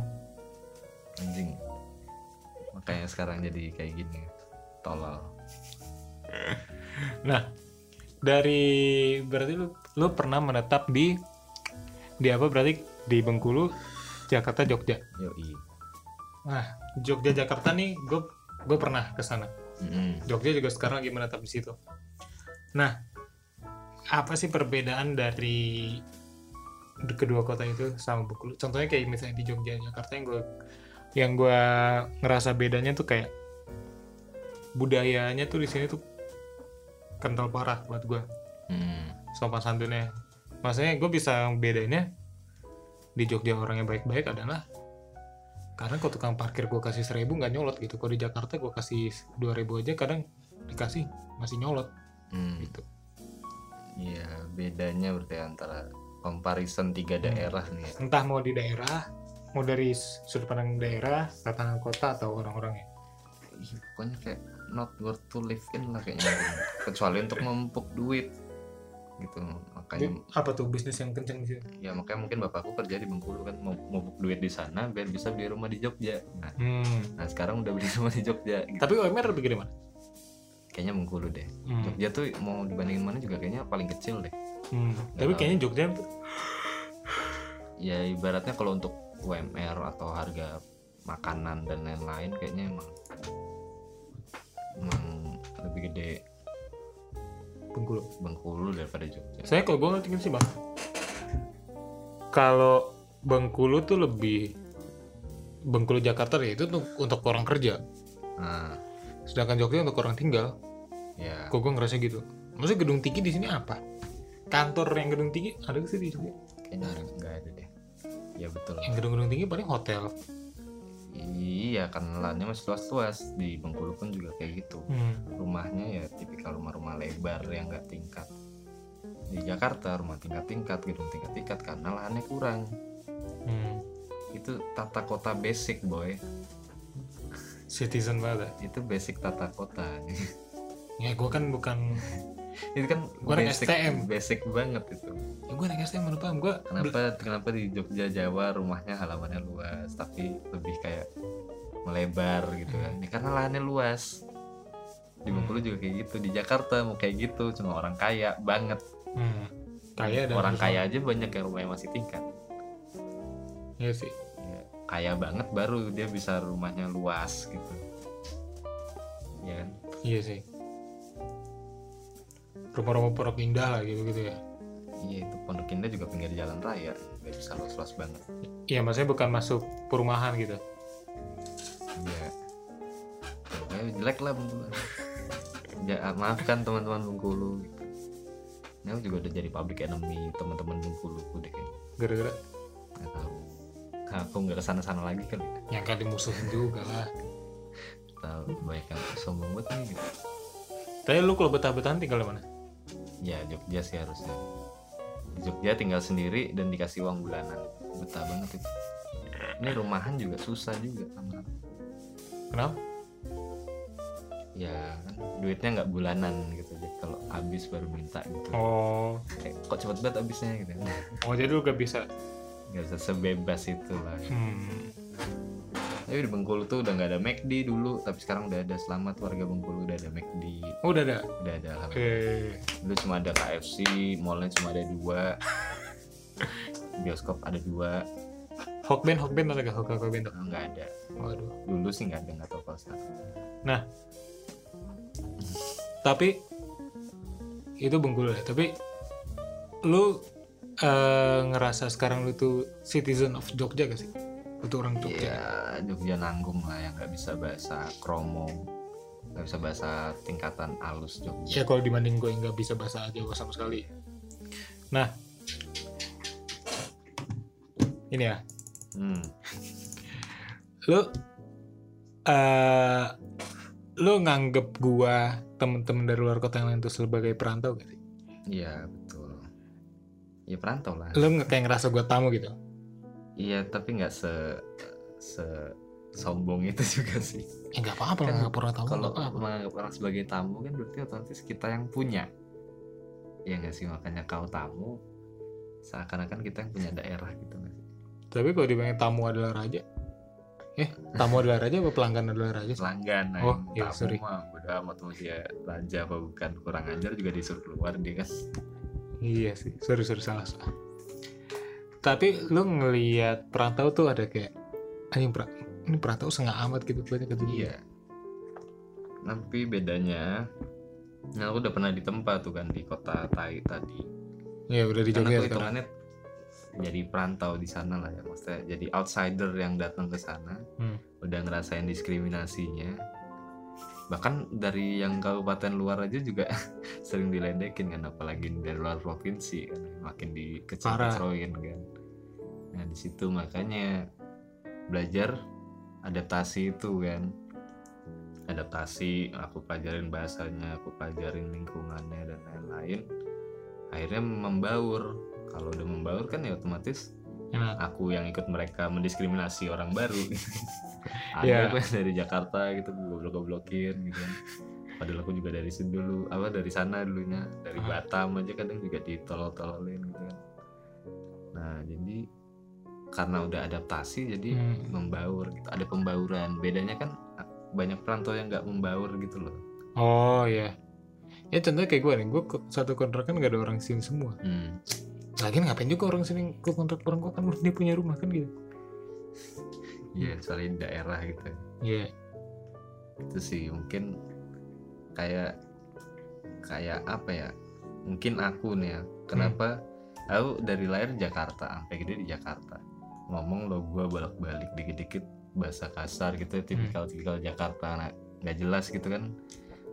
anjing. Makanya sekarang jadi kayak gini tolol [LAUGHS] Nah, dari berarti lu lu pernah menetap di di apa berarti di Bengkulu, Jakarta, Jogja. yoi Nah, Jogja Jakarta nih gue gue pernah ke sana. Mm-mm. Jogja juga sekarang lagi menetap di situ. Nah, apa sih perbedaan dari kedua kota itu sama Bengkulu? Contohnya kayak misalnya di Jogja Jakarta yang gue yang gue ngerasa bedanya tuh kayak budayanya tuh di sini tuh kental parah buat gue hmm. sopan santunnya maksudnya gue bisa bedainnya di Jogja orangnya baik-baik adalah karena kalau tukang parkir gue kasih seribu nggak nyolot gitu kalau di Jakarta gue kasih dua ribu aja kadang dikasih masih nyolot Hmm. gitu Iya, bedanya berarti antara comparison tiga Hmm. daerah nih. ya. entah mau di daerah mau dari sudut pandang daerah tatanan kota atau orang-orangnya Ih, pokoknya kayak not worth to live in lah kayaknya. Kecuali untuk memupuk duit gitu. Makanya apa tuh bisnis yang kenceng di situ ya makanya mungkin bapakku kerja di Bengkulu kan mau memupuk duit di sana biar bisa beli rumah di Jogja. Nah, hmm. nah sekarang udah beli [LAUGHS] rumah di Jogja gitu. tapi UMR lebih gede mana Kayaknya Bengkulu deh. hmm. Jogja tuh mau dibandingin mana juga kayaknya paling kecil deh. Hmm. tapi kayaknya Jogja Ya ibaratnya kalau untuk UMR atau harga makanan dan lain-lain kayaknya emang emang lebih gede Bengkulu. Bengkulu daripada Jogja. saya kalau gue ngerti sih bang. Kalau Bengkulu tuh lebih Bengkulu Jakarta ya itu untuk, untuk orang kerja. Nah, sedangkan Jogja untuk orang tinggal. Ya. Kok gue ngerasa gitu? Maksudnya gedung tinggi di sini apa? Kantor yang gedung tinggi ada sih di Jogja? Kayaknya nggak ada deh. Ya betul. yang gedung-gedung tinggi paling hotel Iya, kan lahannya masih luas-luas di Bengkulu pun juga kayak gitu. hmm. Rumahnya ya tipikal rumah-rumah lebar yang nggak tingkat. Di Jakarta rumah tingkat-tingkat, gedung tingkat-tingkat karena lahannya kurang. Hmm. Itu tata kota basic boy. citizen banget Itu basic tata kota. ya gue kan bukan [LAUGHS] itu kan Gua basic, STM. basic banget itu. ya gue naik STM paham gue Kenapa kenapa di Jogja Jawa rumahnya halamannya luas tapi lebih kayak melebar gitu kan? Ya, karena lahannya luas. Di Bengkulu juga kayak gitu. Di Jakarta mau kayak gitu cuma orang kaya banget. hmm. kaya dan orang kaya aja banyak yang rumahnya masih tingkat. Iya sih Ya, kaya banget baru dia bisa rumahnya luas gitu. Ya kan? iya sih rumah-rumah pondok indah lah gitu gitu ya Iya itu Pondok Indah juga pinggir jalan raya, nggak bisa luas-luas banget. iya maksudnya bukan masuk perumahan gitu Iya. Ya, jelek lah Bengkulu. Ya, maafkan teman-teman Bengkulu. Gitu. Ini aku juga udah jadi public enemy teman-teman Bengkulu deh kayaknya. gara-gara Nggak tahu. Aku nggak ke sana-sana lagi kali. yang kan dimusuhin juga lah Tahu banyak yang sombong banget nih gitu. tapi lu kalau betah-betahan tinggal di mana Ya Jogja sih harusnya. Jogja tinggal sendiri dan dikasih uang bulanan. Betah banget itu. Ini rumahan juga susah juga sama. kenapa Ya kan duitnya nggak bulanan gitu. Jadi kalau habis baru minta gitu. oh kayak kok cepet banget habisnya gitu oh jadi lu gak bisa nggak bisa sebebas itu lah hmm. Tapi di Bengkulu tuh udah nggak ada McD dulu tapi sekarang udah ada selamat warga Bengkulu udah ada McD oh udah ada? Udah ada alhamdulillah. eh dulu cuma ada KFC mallnya cuma ada dua. [LAUGHS] Bioskop ada dua. Hokben Hokben ada gak Hok Hokben tuh nggak ada. Waduh. Dulu sih nggak ada nggak tahu kalau sekarang. Tapi itu Bengkulu ya tapi lu eh, ngerasa sekarang lu tuh citizen of Jogja gak sih untuk orang Jogja ya Jogja nanggung lah yang nggak bisa bahasa kromo nggak bisa bahasa tingkatan alus Jogja ya kalau dibanding gue nggak bisa bahasa Jawa sama sekali nah ini ya hmm. lu eh lu nganggep gua temen-temen dari luar kota yang lain tuh sebagai perantau gak sih? iya betul ya perantau lah Lu kayak ngerasa gua tamu gitu? Iya, tapi nggak se se sombong itu juga sih. Ya nggak apa-apa Kan nggak pernah tamu Kalau nggak apa-apa. menganggap orang sebagai tamu kan berarti otomatis kita yang punya. Ya nggak sih makanya kau tamu seakan-akan kita yang punya daerah gitu nggak sih? Tapi kalau dibilang tamu adalah raja, eh tamu adalah raja apa pelanggan adalah raja? Pelanggan Oh, yang iya, tamu sorry. mah udah amat mau dia raja apa bukan kurang ajar juga disuruh keluar dia kan. Iya sih, sorry sorry salah salah. Tapi lu ngelihat perantau tuh ada kayak anjing pra, ini perantau setengah amat gitu banyak gitu. Iya. Tapi bedanya Nah, aku udah pernah di tempat tuh kan di kota Tai tadi. Iya udah di Jogja hitungannya jadi perantau di sana lah ya maksudnya jadi outsider yang datang ke sana Hmm. udah ngerasain diskriminasinya bahkan dari yang kabupaten luar aja juga [LAUGHS] sering diledekin kan apalagi dari luar provinsi kan makin dikecil-kecilin kan. Nah di situ makanya belajar adaptasi itu kan. Adaptasi aku pelajarin bahasanya aku pelajarin lingkungannya dan lain-lain. Akhirnya membaur. Kalau udah membaur kan ya otomatis Enak. aku yang ikut mereka mendiskriminasi orang baru [LAUGHS] ada Iya. gue dari Jakarta gitu gue goblok-goblokin gitu kan padahal aku juga dari sini dulu apa dari sana dulunya dari Ah. Batam aja kadang juga ditolol-tololin gitu kan nah jadi karena udah adaptasi jadi Hmm. membaur gitu ada pembauran bedanya kan banyak perantau yang nggak membaur gitu loh oh ya ya contohnya kayak gue nih gue satu kontrakan gak ada orang sini semua hmm. Lagian ngapain juga orang sini ke kontrak orang gue kan dia punya rumah kan gitu. Iya, soalnya di daerah gitu. Iya. Itu sih mungkin kayak kayak apa ya? Mungkin aku nih ya. Kenapa? Aku dari lahir Jakarta sampai gede di Jakarta. Ngomong lo gua bolak balik dikit dikit bahasa kasar gitu tipikal tipikal Jakarta. Nah, nggak jelas gitu kan.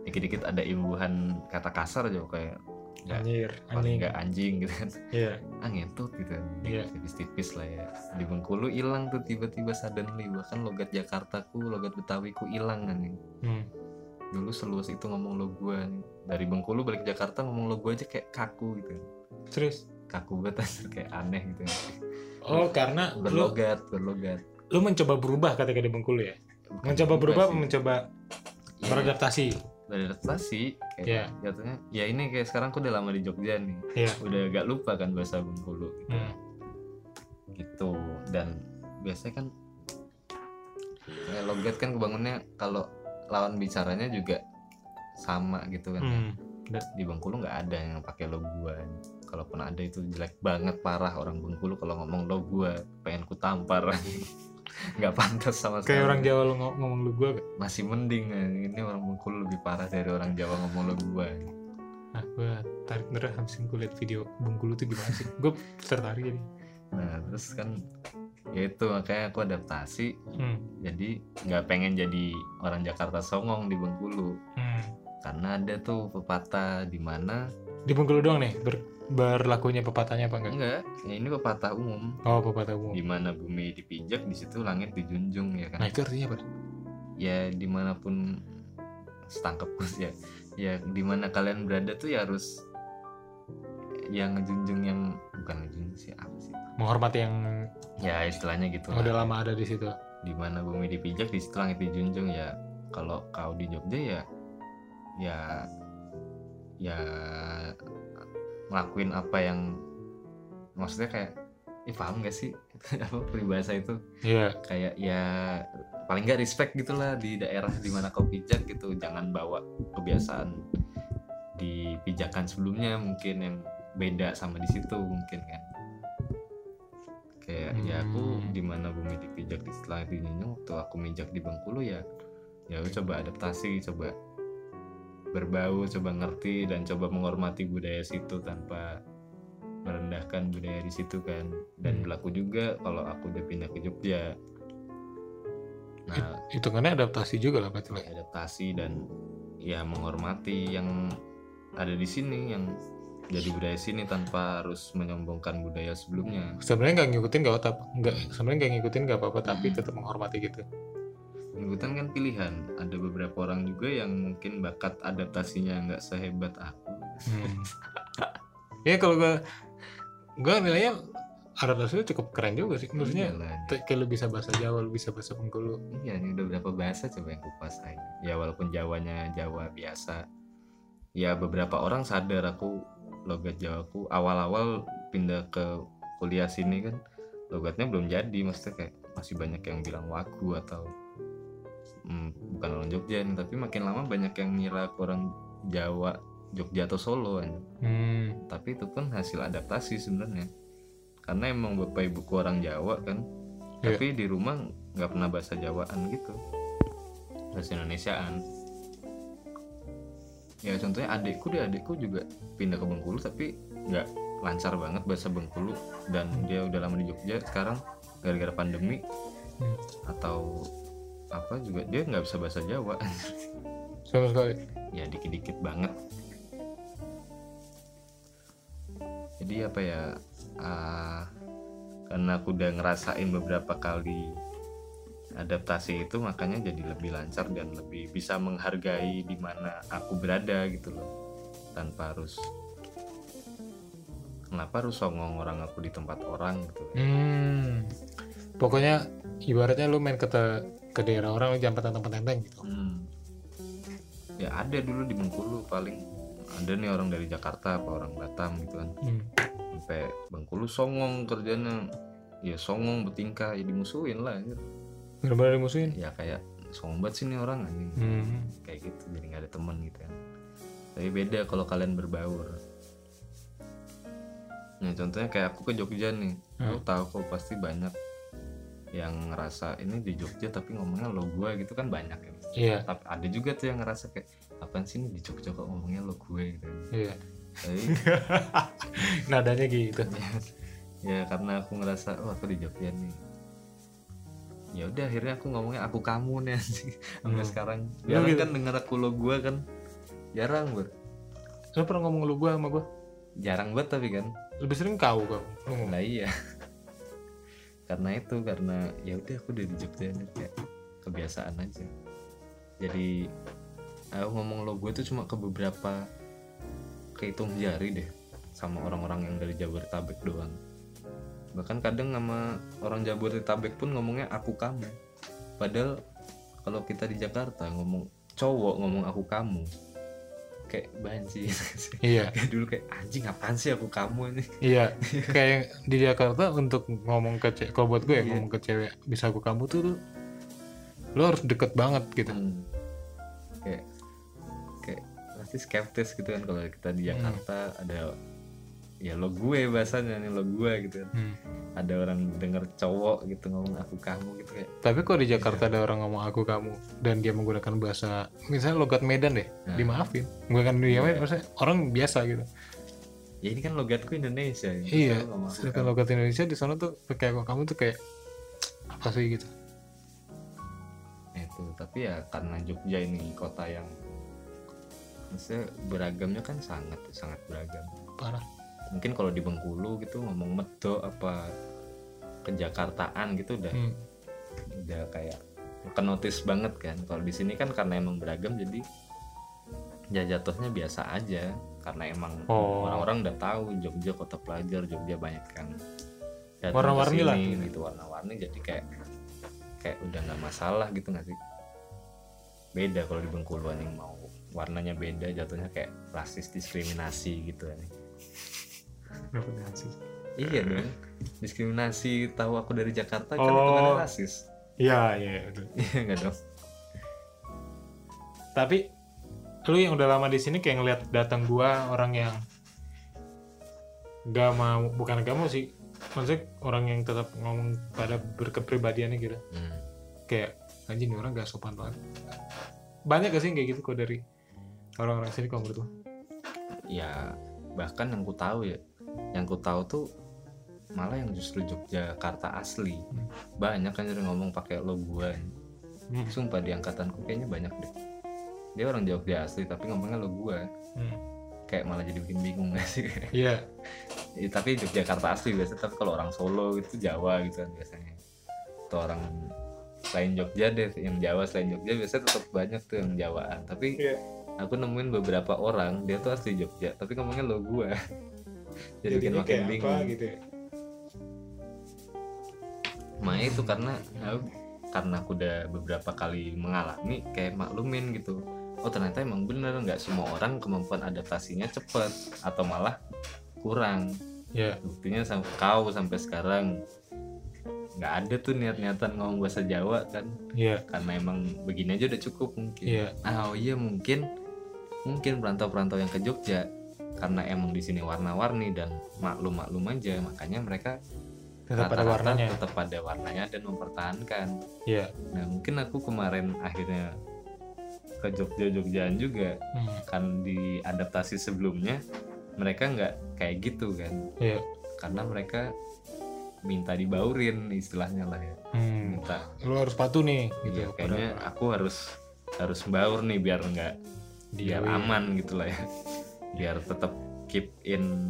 Dikit dikit ada imbuhan kata kasar aja kayak nggak anjir paling anjing nggak anjing. gitu kan. Iya. Ah ngentut gitu. Iya. tipis-tipis lah ya. Di Bengkulu hilang tuh tiba-tiba suddenly. Bahkan logat Jakartaku logat Betawiku hilang kan hmm. dulu seluas itu ngomong lo gua nih. dari Bengkulu balik ke Jakarta ngomong lo gua aja kayak kaku gitu. Serius? Kaku banget [LAUGHS] kayak aneh gitu. Oh karena lu berlogat berlogat. Lu mencoba berubah ketika di Bengkulu ya? Bukan mencoba berubah sih. mencoba Iya, beradaptasi beradaptasi kayak Iya. jatuhnya ya ini kayak sekarang aku udah lama di Jogja nih Iya. udah agak lupa kan bahasa Bengkulu gitu. hmm. gitu dan biasanya kan kayak logat kan kebangunnya kalau lawan bicaranya juga sama gitu kan Hmm. di Bengkulu nggak ada yang pakai lo gua kalaupun ada itu jelek banget parah orang Bengkulu kalau ngomong lo gua pengen ku tampar [LAUGHS] nggak pantas sama sekali kayak orang Jawa lu ngom- ngomong lu gue masih mending eh. ini orang Bengkulu lebih parah dari orang Jawa ngomong lo gua ah gue tarik bener habis gue liat video Bengkulu tuh gimana sih gue tertarik jadi nah terus kan ya itu makanya aku adaptasi hmm. jadi nggak pengen jadi orang Jakarta songong di Bengkulu Hmm. karena ada tuh pepatah di mana di Bengkulu doang nih ber- berlakunya pepatahnya apa enggak? Enggak ya ini pepatah umum. Oh pepatah umum. Di mana bumi dipijak di situ langit dijunjung ya kan? Nah itu artinya apa? Ya di mana pun setangkepku ya. Ya di mana kalian berada tuh ya harus yang ngejunjung yang bukan ngejunjung sih apa sih? Menghormati yang ya istilahnya gitu udah lah lama ada di situ. Di mana bumi dipijak di situ langit dijunjung ya. Kalau kau di Jogja ya ya ya ngelakuin apa yang maksudnya kayak ih paham gak sih? [LAUGHS] Apa peribahasa itu? Iya. Kayak ya paling nggak respect gitulah di daerah di mana kau pijak gitu. Jangan bawa kebiasaan di pijakan sebelumnya mungkin yang beda sama di situ mungkin kan. Kayak ya aku Hmm. di mana bumi dipijak di setelah di waktu aku mijak di Bengkulu ya ya aku coba adaptasi coba berbau coba ngerti dan coba menghormati budaya situ tanpa merendahkan budaya di situ kan. Dan Hmm. berlaku juga kalau aku udah pindah ke Jogja. Nah hitungannya adaptasi juga lah berarti adaptasi dan ya menghormati yang ada di sini yang jadi budaya sini tanpa harus menyombongkan budaya sebelumnya. Sebenarnya nggak ngikutin nggak apa nggak sebenarnya nggak ngikutin nggak apa-apa tapi Hmm. tetap menghormati gitu Ikutan kan pilihan ada beberapa orang juga yang mungkin bakat adaptasinya nggak sehebat aku hmm. ya kalau gue gue nilainya adaptasinya cukup keren juga sih maksudnya Iyalah. t- kayak lu bisa bahasa Jawa lu bisa bahasa Bengkulu Iya, ini udah berapa bahasa coba yang kupasain. Ya walaupun Jawanya Jawa biasa. Ya beberapa orang sadar aku logat Jawaku awal-awal pindah ke kuliah sini kan logatnya belum jadi, maksudnya kayak masih banyak yang bilang wagu atau hmm, bukan orang Jogja nih, tapi makin lama banyak yang ngira aku orang Jawa, Jogja atau Solo kan. hmm. Tapi itu pun hasil adaptasi sebenarnya. Karena emang bapak ibuku orang Jawa kan. Iya. Tapi di rumah nggak pernah bahasa Jawaan gitu. Bahasa Indonesiaan. Ya contohnya adikku deh, adikku juga pindah ke Bengkulu tapi nggak lancar banget bahasa Bengkulu dan dia udah lama di Jogja sekarang gara-gara pandemi Hmm. atau apa juga dia nggak bisa bahasa Jawa. Sama sekali. Ya dikit-dikit banget. Jadi apa ya ah, karena aku udah ngerasain beberapa kali adaptasi itu makanya jadi lebih lancar dan lebih bisa menghargai di mana aku berada gitu loh. Tanpa harus kenapa harus songong orang aku di tempat orang gitu. Hmm. Pokoknya ibaratnya lu main ke te- ke daerah orang jangan petang-petang gitu. Hmm. Ya ada dulu di Bengkulu paling. Ada nih orang dari Jakarta apa orang Batam gitu kan. Hmm. sampai Bengkulu songong kerjanya. Ya songong bertingkah ya dimusuhin lah gitu. bener-bener dimusuhin? Ya kayak songong banget sih nih orang anjing. Hmm. kayak gitu jadi nggak ada temen gitu kan. Tapi beda kalau kalian berbaur. Nah contohnya kayak aku ke Jogja nih. Aku tahu kok pasti banyak yang ngerasa ini di Jogja tapi ngomongnya lo gua gitu kan banyak ya. Iya. Tapi ada juga tuh yang ngerasa kayak apaan sih ini di Jogja kok ngomongnya lo gue? gitu. Iya. Tapi [LAUGHS] nadanya gitu. Ya karena aku ngerasa oh aku di Jogja nih. Ya udah akhirnya aku ngomongnya aku kamu nih sampai Hmm. sekarang. Ya, gitu. kan denger aku lo gue kan. Jarang ber lu pernah ngomong lu gua sama gua jarang banget tapi kan. Lebih sering kau kau. Nah iya karena itu karena ya udah aku udah di Jogja kayak kebiasaan aja. Jadi aku ngomong lo gue tuh cuma ke beberapa kehitung jari deh sama orang-orang yang dari Jabodetabek doang. Bahkan kadang sama orang Jabodetabek pun ngomongnya aku kamu. Padahal kalau kita di Jakarta ngomong cowok ngomong aku kamu kayak banci [LAUGHS] iya. Kayak dulu kayak anjing apaan sih aku kamu ini? Iya. [LAUGHS] Kayak di Jakarta untuk ngomong ke cewek kalau buat gue ya Iya. ngomong ke cewek bisa aku kamu tuh, tuh. Lu harus deket banget gitu. Hmm. kayak kayak pasti skeptis gitu kan kalau kita di Jakarta ada ya lo gue bahasanya nih lo gue gitu kan Hmm. ada orang denger cowok gitu ngomong aku kamu gitu kayak Tapi kok di Jakarta ada orang ngomong aku kamu dan dia menggunakan bahasa misalnya logat Medan deh, Nah. dimaafin. Menggunakan dia maksudnya orang biasa gitu. ya ini kan logatku Indonesia gitu. iya. Sedangkan logat Indonesia di sana tuh kayak kok kamu tuh kayak apa sih gitu. Nah, itu tapi ya karena Jogja ini kota yang maksudnya beragamnya kan sangat sangat beragam Parah. Mungkin kalau di Bengkulu gitu ngomong medo apa kejakartaan gitu udah Hmm. udah kayak kenotis banget kan kalau di sini kan karena emang beragam jadi ya jatuhnya biasa aja karena emang Oh. orang-orang udah tahu Jogja kota pelajar Jogja banyak kan Warna-warni lah. gitu warna-warni jadi kayak kayak udah nggak masalah gitu nggak sih beda kalau di Bengkulu yang mau warnanya beda jatuhnya kayak rasis diskriminasi gitu kan iya dong diskriminasi tahu aku dari Jakarta kan itu kan Oh. rasis Iya, iya, betul. iya nggak dong Tapi lu yang udah lama di sini kayak ngeliat datang gua orang yang gak mau bukan gak mau sih maksudnya orang yang tetap ngomong pada berkepribadiannya gitu Hmm. kayak anjing orang gak sopan banget banyak gak sih kayak gitu kok dari orang-orang sini kalau menurut lu? ya bahkan yang ku tahu ya yang ku tahu tuh malah yang justru Yogyakarta asli Hmm. banyak kan yang ngomong pakai lo gua Hmm. sumpah di angkatanku kayaknya banyak deh dia orang Jogja asli tapi ngomongnya lo gua Hmm. kayak malah jadi bikin bingung gak sih Iya, [LAUGHS] Ya, tapi Yogyakarta asli biasa tapi kalau orang Solo itu Jawa gitu kan biasanya atau orang selain Jogja deh yang Jawa selain Jogja biasanya tetap banyak tuh yang Jawaan tapi Iya. aku nemuin beberapa orang dia tuh asli Jogja tapi ngomongnya lo gua [LAUGHS] jadi bikin makin bingung. gitu ya? makanya itu karena aku, karena aku udah beberapa kali mengalami kayak maklumin gitu. Oh ternyata emang bener nggak semua orang kemampuan adaptasinya cepet atau malah kurang. Iya, buktinya sampai kau sampai sekarang nggak ada tuh niat-niatan ngomong bahasa Jawa kan? Iya, karena emang begini aja udah cukup mungkin. Iya, ah oh iya mungkin mungkin perantau-perantau yang ke Jogja karena emang di sini warna-warni dan maklum-maklum aja makanya mereka tetap ada rata-rata warnanya. tetap ada warnanya dan mempertahankan Iya, nah mungkin aku kemarin akhirnya ke Jogja-Jogjaan juga Hmm. kan di adaptasi sebelumnya mereka nggak kayak gitu kan iya, karena mereka minta dibaurin istilahnya lah ya Hmm. minta Lu harus patuh nih, gitu. Iya, kayaknya aku harus harus baur nih biar nggak biar Iya. aman gitu lah ya biar tetap keep in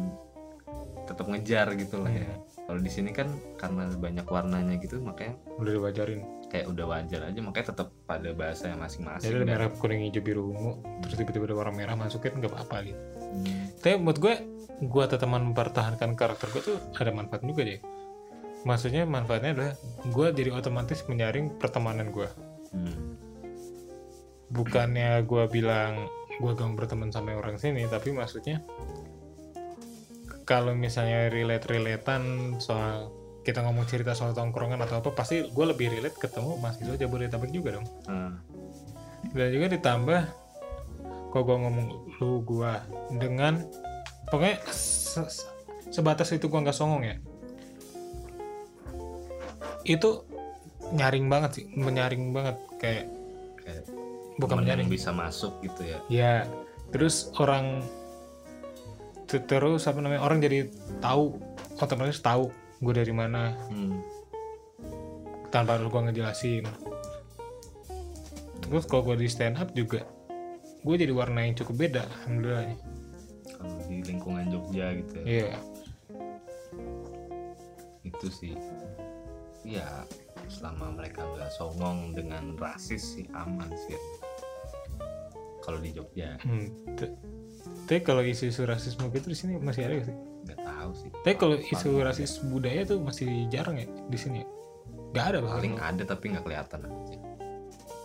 tetap ngejar gitu lah ya. Iya. kalau di sini kan karena banyak warnanya gitu makanya udah diwajarin. kayak udah wajar aja makanya tetap pada bahasa yang masing-masing jadi ada merah kuning hijau biru ungu terus tiba-tiba ada warna merah masukin nggak apa-apa gitu. Hmm, tapi menurut gue gue tetap mempertahankan karakter gue tuh ada manfaat juga deh maksudnya manfaatnya adalah gue jadi otomatis menyaring pertemanan gue hmm, bukannya gue bilang gue gak berteman sama orang sini tapi maksudnya kalau misalnya relate relatean soal kita ngomong cerita soal tongkrongan atau apa pasti gue lebih relate ketemu mahasiswa Jabodetabek juga dong. Hmm, dan juga ditambah kok gue ngomong lu gue dengan pokoknya se- se- sebatas itu gue nggak songong ya. Itu nyaring banget sih menyaring banget kayak kayak bukan temen yang bisa masuk gitu ya. Ya terus orang te- terus apa namanya orang jadi tahu otomatis tahu gue dari mana. Hmm, tanpa lu gue ngejelasin. Terus kalau gue di stand up juga gue jadi warna yang cukup beda alhamdulillah. Kalau di lingkungan Jogja gitu ya. Iya. Itu sih. Ya selama mereka nggak songong dengan rasis sih aman sih kalau di Jogja. Hmm. tapi kalau isu-isu rasisme gitu di sini masih ada gak sih? Nggak tahu sih. Tapi kalau isu rasis budaya tuh masih jarang ya di sini ya? Gak ada paling paling ada tapi nggak kelihatan aja.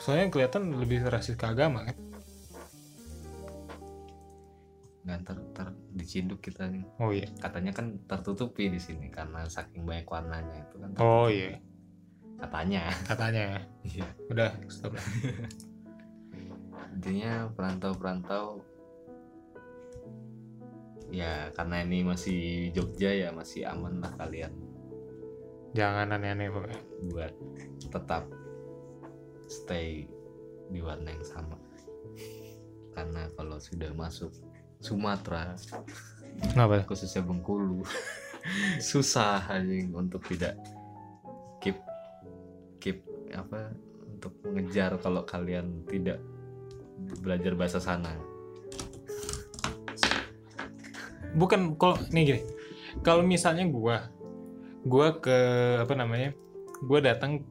Soalnya yang kelihatan lebih rasis ke agama kan? Nggak ter, ter diciduk kita nih. Oh iya. Katanya kan tertutupi di sini karena saking banyak warnanya itu kan. Oh iya. Katanya. Katanya iya. Udah stop lah [LAUGHS] intinya perantau-perantau. Ya karena ini masih Jogja ya masih aman lah kalian. Jangan aneh-aneh pokoknya buat tetap stay di warna yang sama. Karena kalau sudah masuk Sumatera kenapa? khususnya Bengkulu [LAUGHS] susah anjing untuk tidak keep keep apa untuk mengejar kalau kalian tidak belajar bahasa sana. Bukan kalau nih gini. Kalau misalnya gua gua ke apa namanya gua datang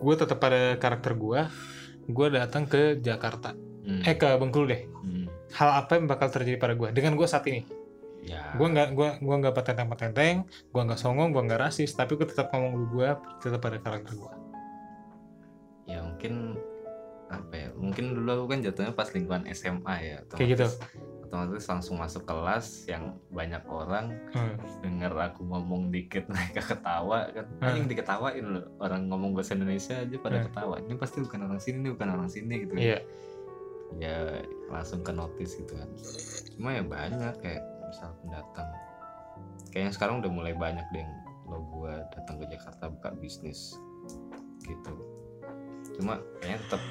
gua tetap pada karakter gua gua datang ke Jakarta. Hmm, eh ke Bengkulu deh. Hmm, hal apa yang bakal terjadi pada gua? Dengan gua saat ini. Ya. Gua nggak gua gua nggak patenteng patenteng gua nggak songong gua nggak rasis tapi gua tetap ngomong dulu gua tetap pada karakter gua. Ya mungkin apa ya mungkin dulu aku kan jatuhnya pas lingkungan SMA ya kayak gitu. otomatis langsung masuk kelas yang banyak orang Hmm. denger aku ngomong dikit [LAUGHS] mereka ketawa kan. Hmm. anjing diketawain loh orang ngomong bahasa Indonesia aja pada Hmm. ketawa. Ini pasti bukan orang sini ini bukan orang sini gitu. Iya. Ya langsung ke notice gitu kan. Cuma ya banyak kayak misal pendatang. Kayaknya sekarang udah mulai banyak deh yang lo gua datang ke Jakarta buka bisnis gitu. Cuma kayaknya tetap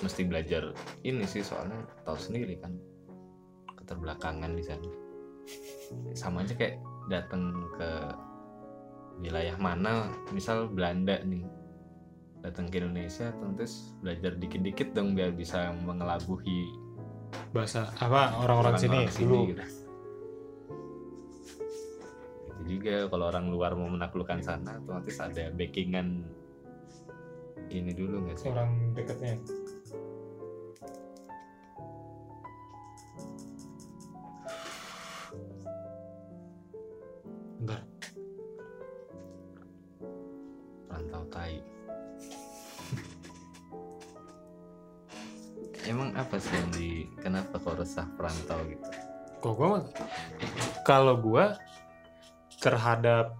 mesti belajar ini sih soalnya tahu sendiri kan keterbelakangan di sana. Sama aja kayak datang ke wilayah mana misal Belanda nih. Datang ke Indonesia terus belajar dikit-dikit dong biar bisa mengelabuhi bahasa apa orang-orang sini orang-orang dulu. gitu. Itu juga kalau orang luar mau menaklukkan sana otomatis ada backingan ini dulu nggak sih? Orang dekatnya bentar rantau tai. Emang apa sih yang di kenapa kok resah perantau gitu? Kok gua mah- kalau gua terhadap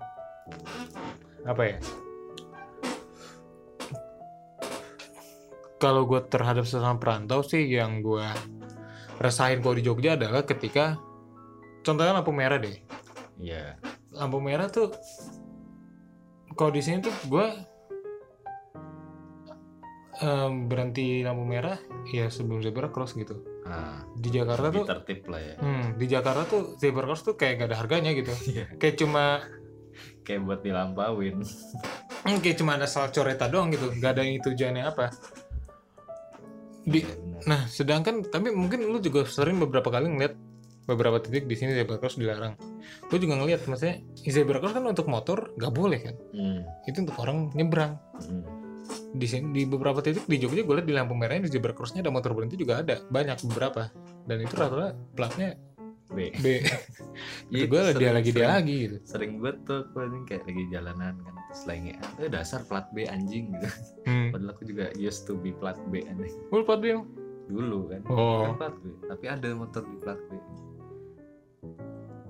apa ya? Kalau gua terhadap sesama perantau sih yang gua rasain kalau di Jogja adalah ketika contohnya lampu merah deh. Ya lampu merah tuh kalau di sini tuh gue berhenti lampu merah ya sebelum zebra cross gitu. Ah, di Jakarta tuh tertib lah ya. Hmm, di Jakarta tuh zebra cross tuh kayak gak ada harganya gitu. [LAUGHS] Iya. kayak cuma kayak buat dilampauin. Hmm, kayak cuma ada salah coreta doang gitu gak ada yang tujuannya apa. Di- Iya, nah sedangkan tapi mungkin lu juga sering beberapa kali ngeliat beberapa titik di sini zebra cross dilarang. Gue juga ngeliat maksudnya zebra cross kan untuk motor nggak boleh kan? Hmm, itu untuk orang nyebrang. Hmm. di sini di beberapa titik di Jogja gue lihat di lampu merahnya di zebra crossnya ada motor berhenti juga ada. Banyak beberapa. Dan itu rata-rata platnya B. B. [LAUGHS] Iya, gue itu dia sering- lagi dia lagi gitu. sering banget tuh ini kayak lagi jalanan kan. Terus lagi eh dasar plat B anjing gitu. Hmm. padahal aku juga used to be plat B aneh Lu plat B dulu kan. Oh. Kan plat B tapi ada motor di plat B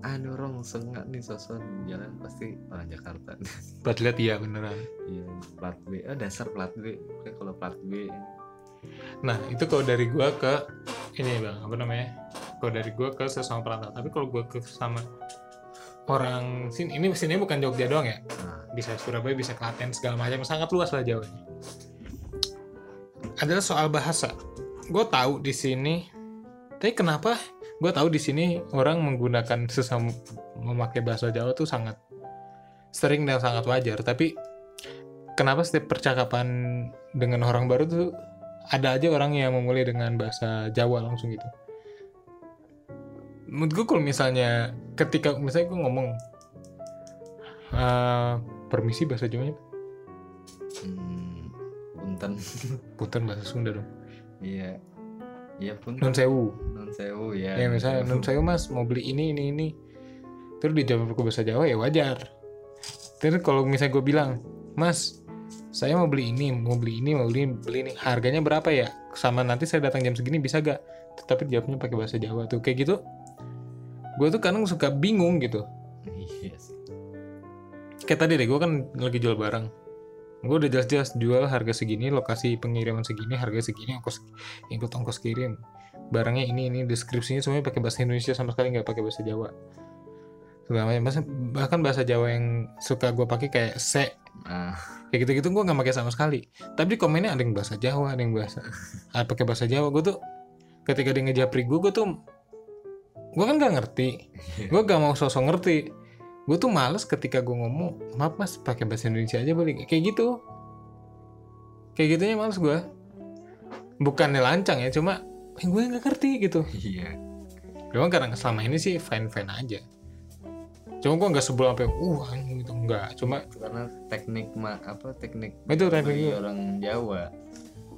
ah ini orang sengak nih sosok jalan pasti orang Jakarta [LAUGHS] plat lihat iya beneran iya plat B oh dasar plat B Oke, kalau plat B Nah itu kalau dari gua ke ini bang apa namanya? Kalau dari gua ke sesama perantau. Tapi kalau gua ke sama orang sini ini sini bukan Jogja doang ya. nah, Bisa Surabaya, bisa Klaten segala macam. Sangat luas lah Jawanya. Adalah soal bahasa. Gue tahu di sini. Tapi kenapa? Gue tahu di sini orang menggunakan sesama memakai bahasa Jawa tuh sangat sering dan sangat wajar. Tapi kenapa setiap percakapan dengan orang baru tuh ada aja orang yang memulai dengan bahasa Jawa langsung gitu. Menurut gue kalau misalnya ketika misalnya gue ngomong eh, permisi bahasa Jawanya hmm, punten [LAUGHS] punten bahasa Sunda dong. iya iya pun Nun sewu. non sewu ya Ya misalnya nun sewu mas mau beli ini ini ini. Terus dijawab ke bahasa Jawa ya wajar. Terus kalau misalnya gue bilang, Mas, saya mau beli ini, mau beli ini, mau beli beli ini, harganya berapa ya? Sama nanti saya datang jam segini bisa gak? Tapi jawabnya pakai bahasa Jawa tuh kayak gitu. Gue tuh kadang suka bingung gitu. iya sih Kayak tadi deh, gue kan lagi jual barang. Gue udah jelas-jelas jual harga segini, lokasi pengiriman segini, harga segini, ongkos ikut ongkos kirim. Barangnya ini ini deskripsinya semuanya pakai bahasa Indonesia sama sekali nggak pakai bahasa Jawa. Segala macam. Bahasa- bahkan bahasa Jawa yang suka gue pakai kayak se ah kayak gitu-gitu gue nggak pakai sama sekali. Tapi di komennya ada yang bahasa Jawa, ada yang bahasa ah, pakai bahasa Jawa. Gue tuh ketika dia ngejapri gue, gue tuh gue kan nggak ngerti. Gue gak mau sosok ngerti. Gue tuh males ketika gue ngomong, maaf mas pakai bahasa Indonesia aja boleh nggak?" kayak gitu. Kayak gitunya males gue. Bukannya lancang ya, cuma eh, gue nggak ngerti gitu. iya Memang karena selama ini sih fine fine aja. Cuma gue nggak sebelum sampai uh gitu nggak. Cuma karena teknik ma apa teknik itu teknik orang Jawa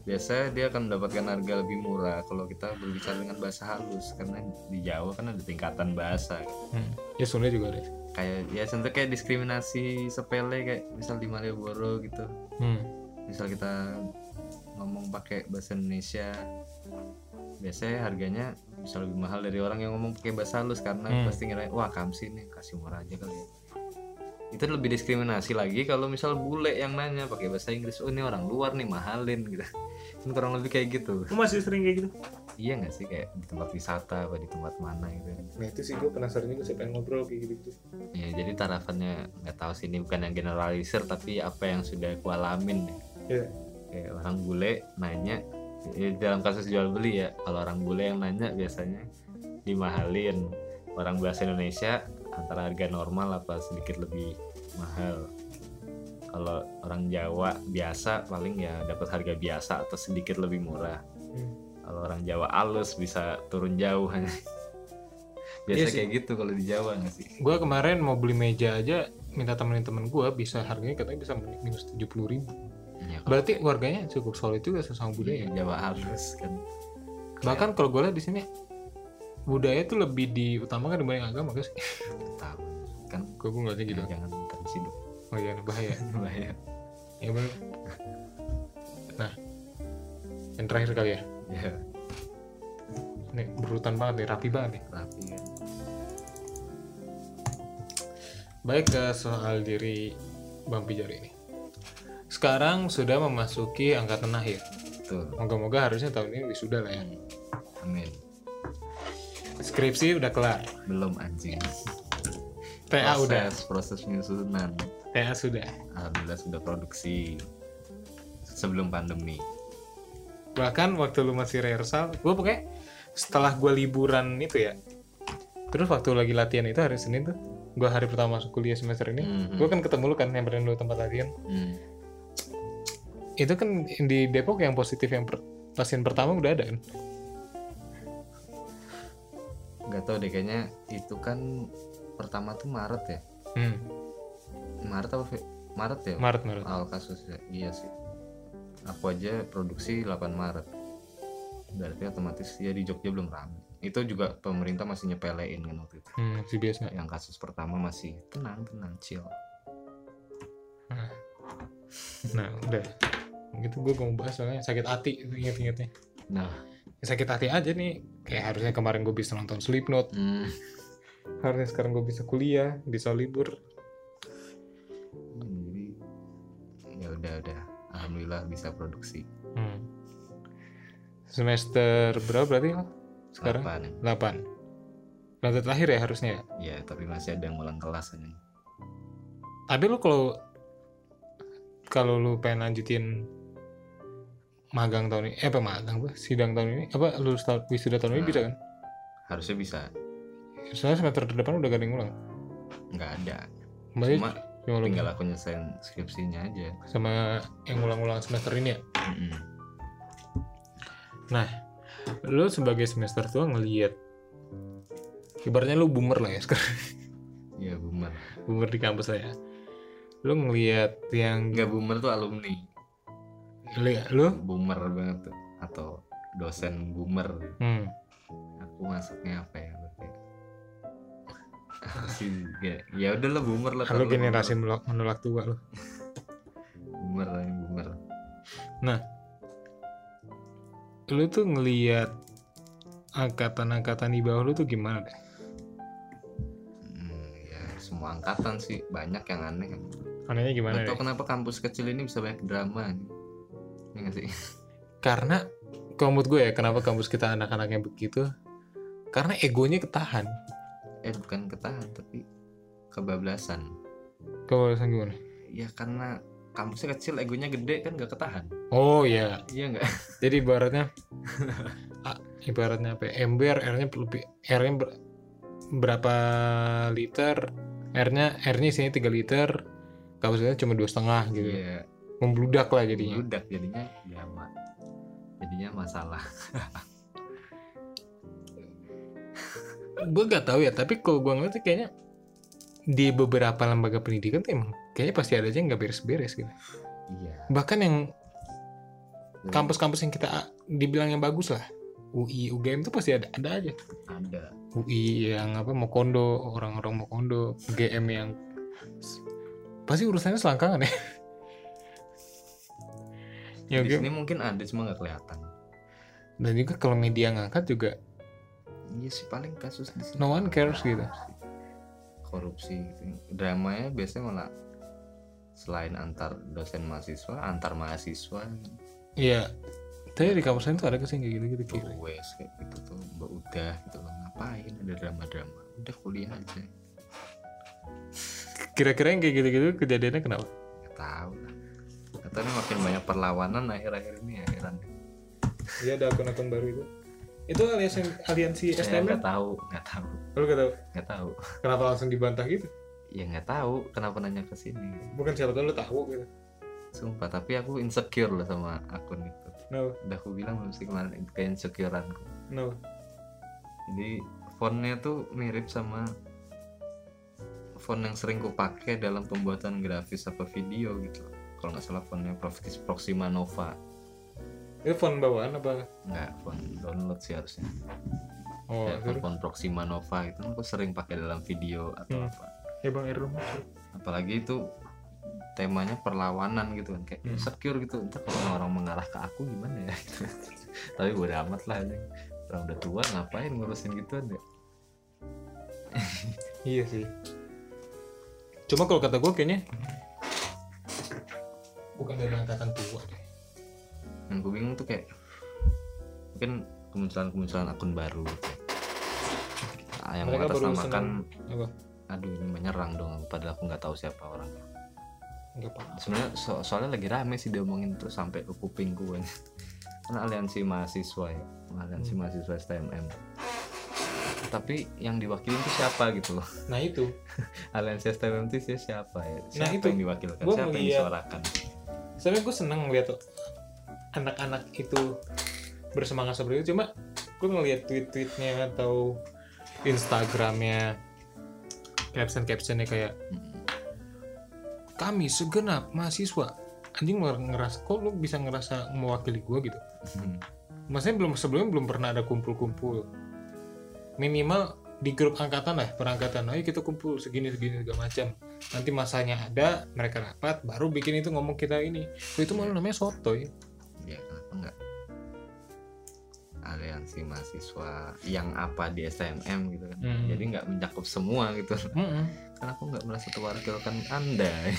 biasa dia akan mendapatkan harga lebih murah kalau kita berbicara dengan bahasa halus karena di Jawa kan ada tingkatan bahasa Hmm. Ya Sunda juga ada. Kayak ya contoh kayak diskriminasi sepele kayak misal di Malioboro gitu Hmm. misal kita ngomong pakai bahasa Indonesia biasanya harganya bisa lebih mahal dari orang yang ngomong pakai bahasa halus karena Hmm. pasti ngira wah kamsi nih kasih murah aja kali ya itu lebih diskriminasi lagi kalau misal bule yang nanya pakai bahasa Inggris oh ini orang luar nih mahalin gitu kan kurang lebih kayak gitu Lu masih sering kayak gitu? iya nggak sih kayak di tempat wisata apa di tempat mana gitu Nah itu sih gue penasaran juga, saya pengen ngobrol kayak gitu. ya jadi tarafannya nggak tahu sih ini bukan yang generalisir tapi apa yang sudah aku alamin ya. Iya. kayak orang bule nanya ya, dalam kasus jual beli ya kalau orang bule yang nanya biasanya dimahalin orang bahasa Indonesia antara harga normal apa sedikit lebih mahal kalau orang Jawa biasa paling ya dapat harga biasa atau sedikit lebih murah Hmm. kalau orang Jawa alus bisa turun jauh [LAUGHS] biasa Iya sih. kayak gitu kalau di Jawa nggak sih Gue kemarin mau beli meja aja, minta temenin temen gue bisa harganya katanya bisa minus tujuh puluh ribu. ya, Berarti warganya cukup solid juga sesama budaya. Jawa halus kan Bahkan kalau gue lihat di sini budaya tuh lebih diutamakan dibanding agama guys. tahu kan Gue gue ngeliatnya gitu. jangan terus hidup Oh iya bahaya. [LAUGHS] bahaya ya bener. Nah, yang terakhir kali ya. ya Nih berurutan banget nih, rapi banget nih. rapi kan Baik ke soal diri Bang Pijar ini. Sekarang sudah memasuki angkatan akhir. tuh Moga-moga harusnya tahun ini wisuda lah ya. amin Skripsi udah kelar. belum anjing TA udah. proses proses penyusunan TA sudah. alhamdulillah sudah produksi sebelum pandemi Bahkan waktu lu masih rehearsal, gue pokoknya setelah gue liburan itu ya. Terus waktu lagi latihan itu hari Senin tuh, gue hari pertama masuk kuliah semester ini, Mhm. gue kan ketemu lu kan yang lu tempat latihan. hmm. Itu kan di Depok yang positif yang per- pasien pertama udah ada kan nggak tahu deh kayaknya itu kan pertama tuh Maret ya? Hmm. Maret apa? Maret ya? Maret Maret. Awal kasus ya? Iya sih. Aku aja produksi 8 Maret. Berarti otomatis ya di Jogja belum ramai itu juga pemerintah masih nyepelein kan waktu itu. Hmm, si biasa. Yang kasus pertama masih tenang tenang chill. Nah udah. Gitu gue mau bahas soalnya sakit hati inget-ingetnya nah sakit hati aja nih. Kayak harusnya kemarin gue bisa nonton Slipknot. Hmm, harusnya sekarang gue bisa kuliah bisa libur. Jadi ya udah udah. Alhamdulillah bisa produksi. Hmm. semester berapa berarti sekarang? Delapan. 8 Lantai terakhir ya harusnya ya? Ya tapi masih ada yang ulang kelas aja tapi lu kalau kalau lu pengen lanjutin magang tahun ini. Eh apa magang apa? Sidang tahun ini? Apa lulus tahun wisuda tahun ini Nah. bisa kan? harusnya bisa. Soalnya semester depan udah gak ada yang ulang nggak ada. Berarti cuma cuma tinggal aku nyelesain skripsinya aja. Sama yang ulang-ulang semester ini ya? Mm-mm. nah lu sebagai semester tua ngelihat ibaratnya lu boomer lah ya sekarang. Ya boomer. Boomer di kampus lah ya. Lu ngelihat yang nggak boomer tuh alumni lu, lu? Boomer banget tuh atau dosen boomer. Hmm, aku masuknya apa ya ya, udah lah boomer lah lah generasi menolak, menolak tua lu. Boomer lah ini boomer lu tuh ngelihat angkatan-angkatan di bawah lu tuh gimana deh? Hmm, ya semua angkatan sih. Banyak yang aneh. Anehnya gimana Gak deh? tau kenapa kampus kecil ini bisa banyak drama nih. Nggak sih? Karena kalau menurut gue ya kenapa kampus kita anak-anaknya begitu? Karena egonya ketahan. Eh bukan ketahan tapi kebablasan. Kalau alasan gimana? Ya karena kampusnya kecil egonya gede kan gak ketahan. Oh iya, Iya nggak? [LAUGHS] jadi ibaratnya ah, ibaratnya apa? ya, Ember R-nya lebih R-nya ber- berapa liter? R-nya R-nya isinya 3 liter, kapasitasnya cuma dua setengah gitu. Iya. Membludak lah jadinya. Budak jadinya ya ma- jadinya masalah. [LAUGHS] gue gak tahu ya tapi kalau gue ngeliat kayaknya di beberapa lembaga pendidikan tuh emang kayaknya pasti ada aja yang nggak beres-beres gitu Iya. bahkan yang kampus-kampus yang kita dibilang yang bagus lah UI UGM tuh pasti ada ada aja ada. UI yang apa mau kondo orang-orang mau kondo UGM yang pasti urusannya selangkangan ya [LAUGHS] ya Di sini mungkin ada cuma nggak kelihatan. dan juga kalau media ngangkat juga Iya sih paling kasus di sini. no one cares gitu. Korupsi gitu. Dramanya biasanya malah selain antar dosen mahasiswa, antar mahasiswa, iya. Tapi di kampus lain tuh ada ke sini kayak gitu-gitu kira wes kayak gitu tuh, mbak udah gitu loh. Ngapain ada drama-drama, udah kuliah aja, kira-kira yang kayak gitu-gitu kejadiannya kenapa? Nggak tahu lah. Katanya makin banyak perlawanan akhir-akhir ini ya heran. Iya ada akun-akun baru itu. Itu aliansi aliansi Saya STM nggak tahu, nggak tahu, Lu gak tahu nggak tahu. kenapa langsung dibantah gitu? Ya nggak tahu kenapa nanya ke sini. Bukan siapa tahu lu tahu gitu. Sumpah, tapi aku insecure loh sama akun itu. No, Udah aku bilang belum sih kemarin kayak insecureanku. no. Jadi fontnya tuh mirip sama font yang sering ku pakai dalam pembuatan grafis apa video gitu. Kalau nggak salah fontnya Prox- Proxima Nova. Itu font bawaan apa? Nggak, font download sih harusnya. Oh, Kayak terus. font Proxima Nova itu aku sering pakai dalam video atau Hmm. apa. Ya Bang Erum. Apalagi itu temanya perlawanan gitu kan kayak Hmm. insecure gitu entah kalau orang mengarah ke aku gimana ya gitu. [LAUGHS] tapi bodo amat lah ini orang udah tua ngapain ngurusin gitu ya Iya sih. Cuma kalau kata gue kayaknya bukan dari angkatan tua deh. yang gue bingung tuh kayak mungkin kemunculan-kemunculan akun baru gitu. Ah, yang Mereka baru mengatasnamakan Apa? aduh ini menyerang dong padahal aku nggak tahu siapa orangnya sebenarnya so- soalnya lagi rame sih diomongin terus sampai ke kuping gue [LAUGHS] kan aliansi mahasiswa ya aliansi mahasiswa STMM tapi yang diwakilin tuh siapa gitu loh [LAUGHS] Nah itu. aliansi STMM itu siapa ya Nah, siapa itu. yang diwakilkan Gua siapa yang disuarakan Sebenarnya gue seneng ngeliat tuh anak-anak itu bersemangat seperti itu. Cuma gue ngeliat tweet-tweetnya atau Instagramnya caption-captionnya kayak kami segenap mahasiswa. Anjing ngerasa kok lu bisa ngerasa mewakili gue gitu? Hmm. maksudnya belum sebelumnya belum pernah ada kumpul-kumpul. Minimal di grup angkatan lah perangkatan ayo kita kumpul segini segini segala macam nanti masanya ada mereka rapat baru bikin itu ngomong kita ini. Oh, itu malah namanya sotoy. Ya kenapa enggak aliansi mahasiswa yang apa di SMM gitu kan. Hmm. jadi nggak mencakup semua gitu. Mm-mm. karena aku nggak merasa terwakilkan anda? [LAUGHS]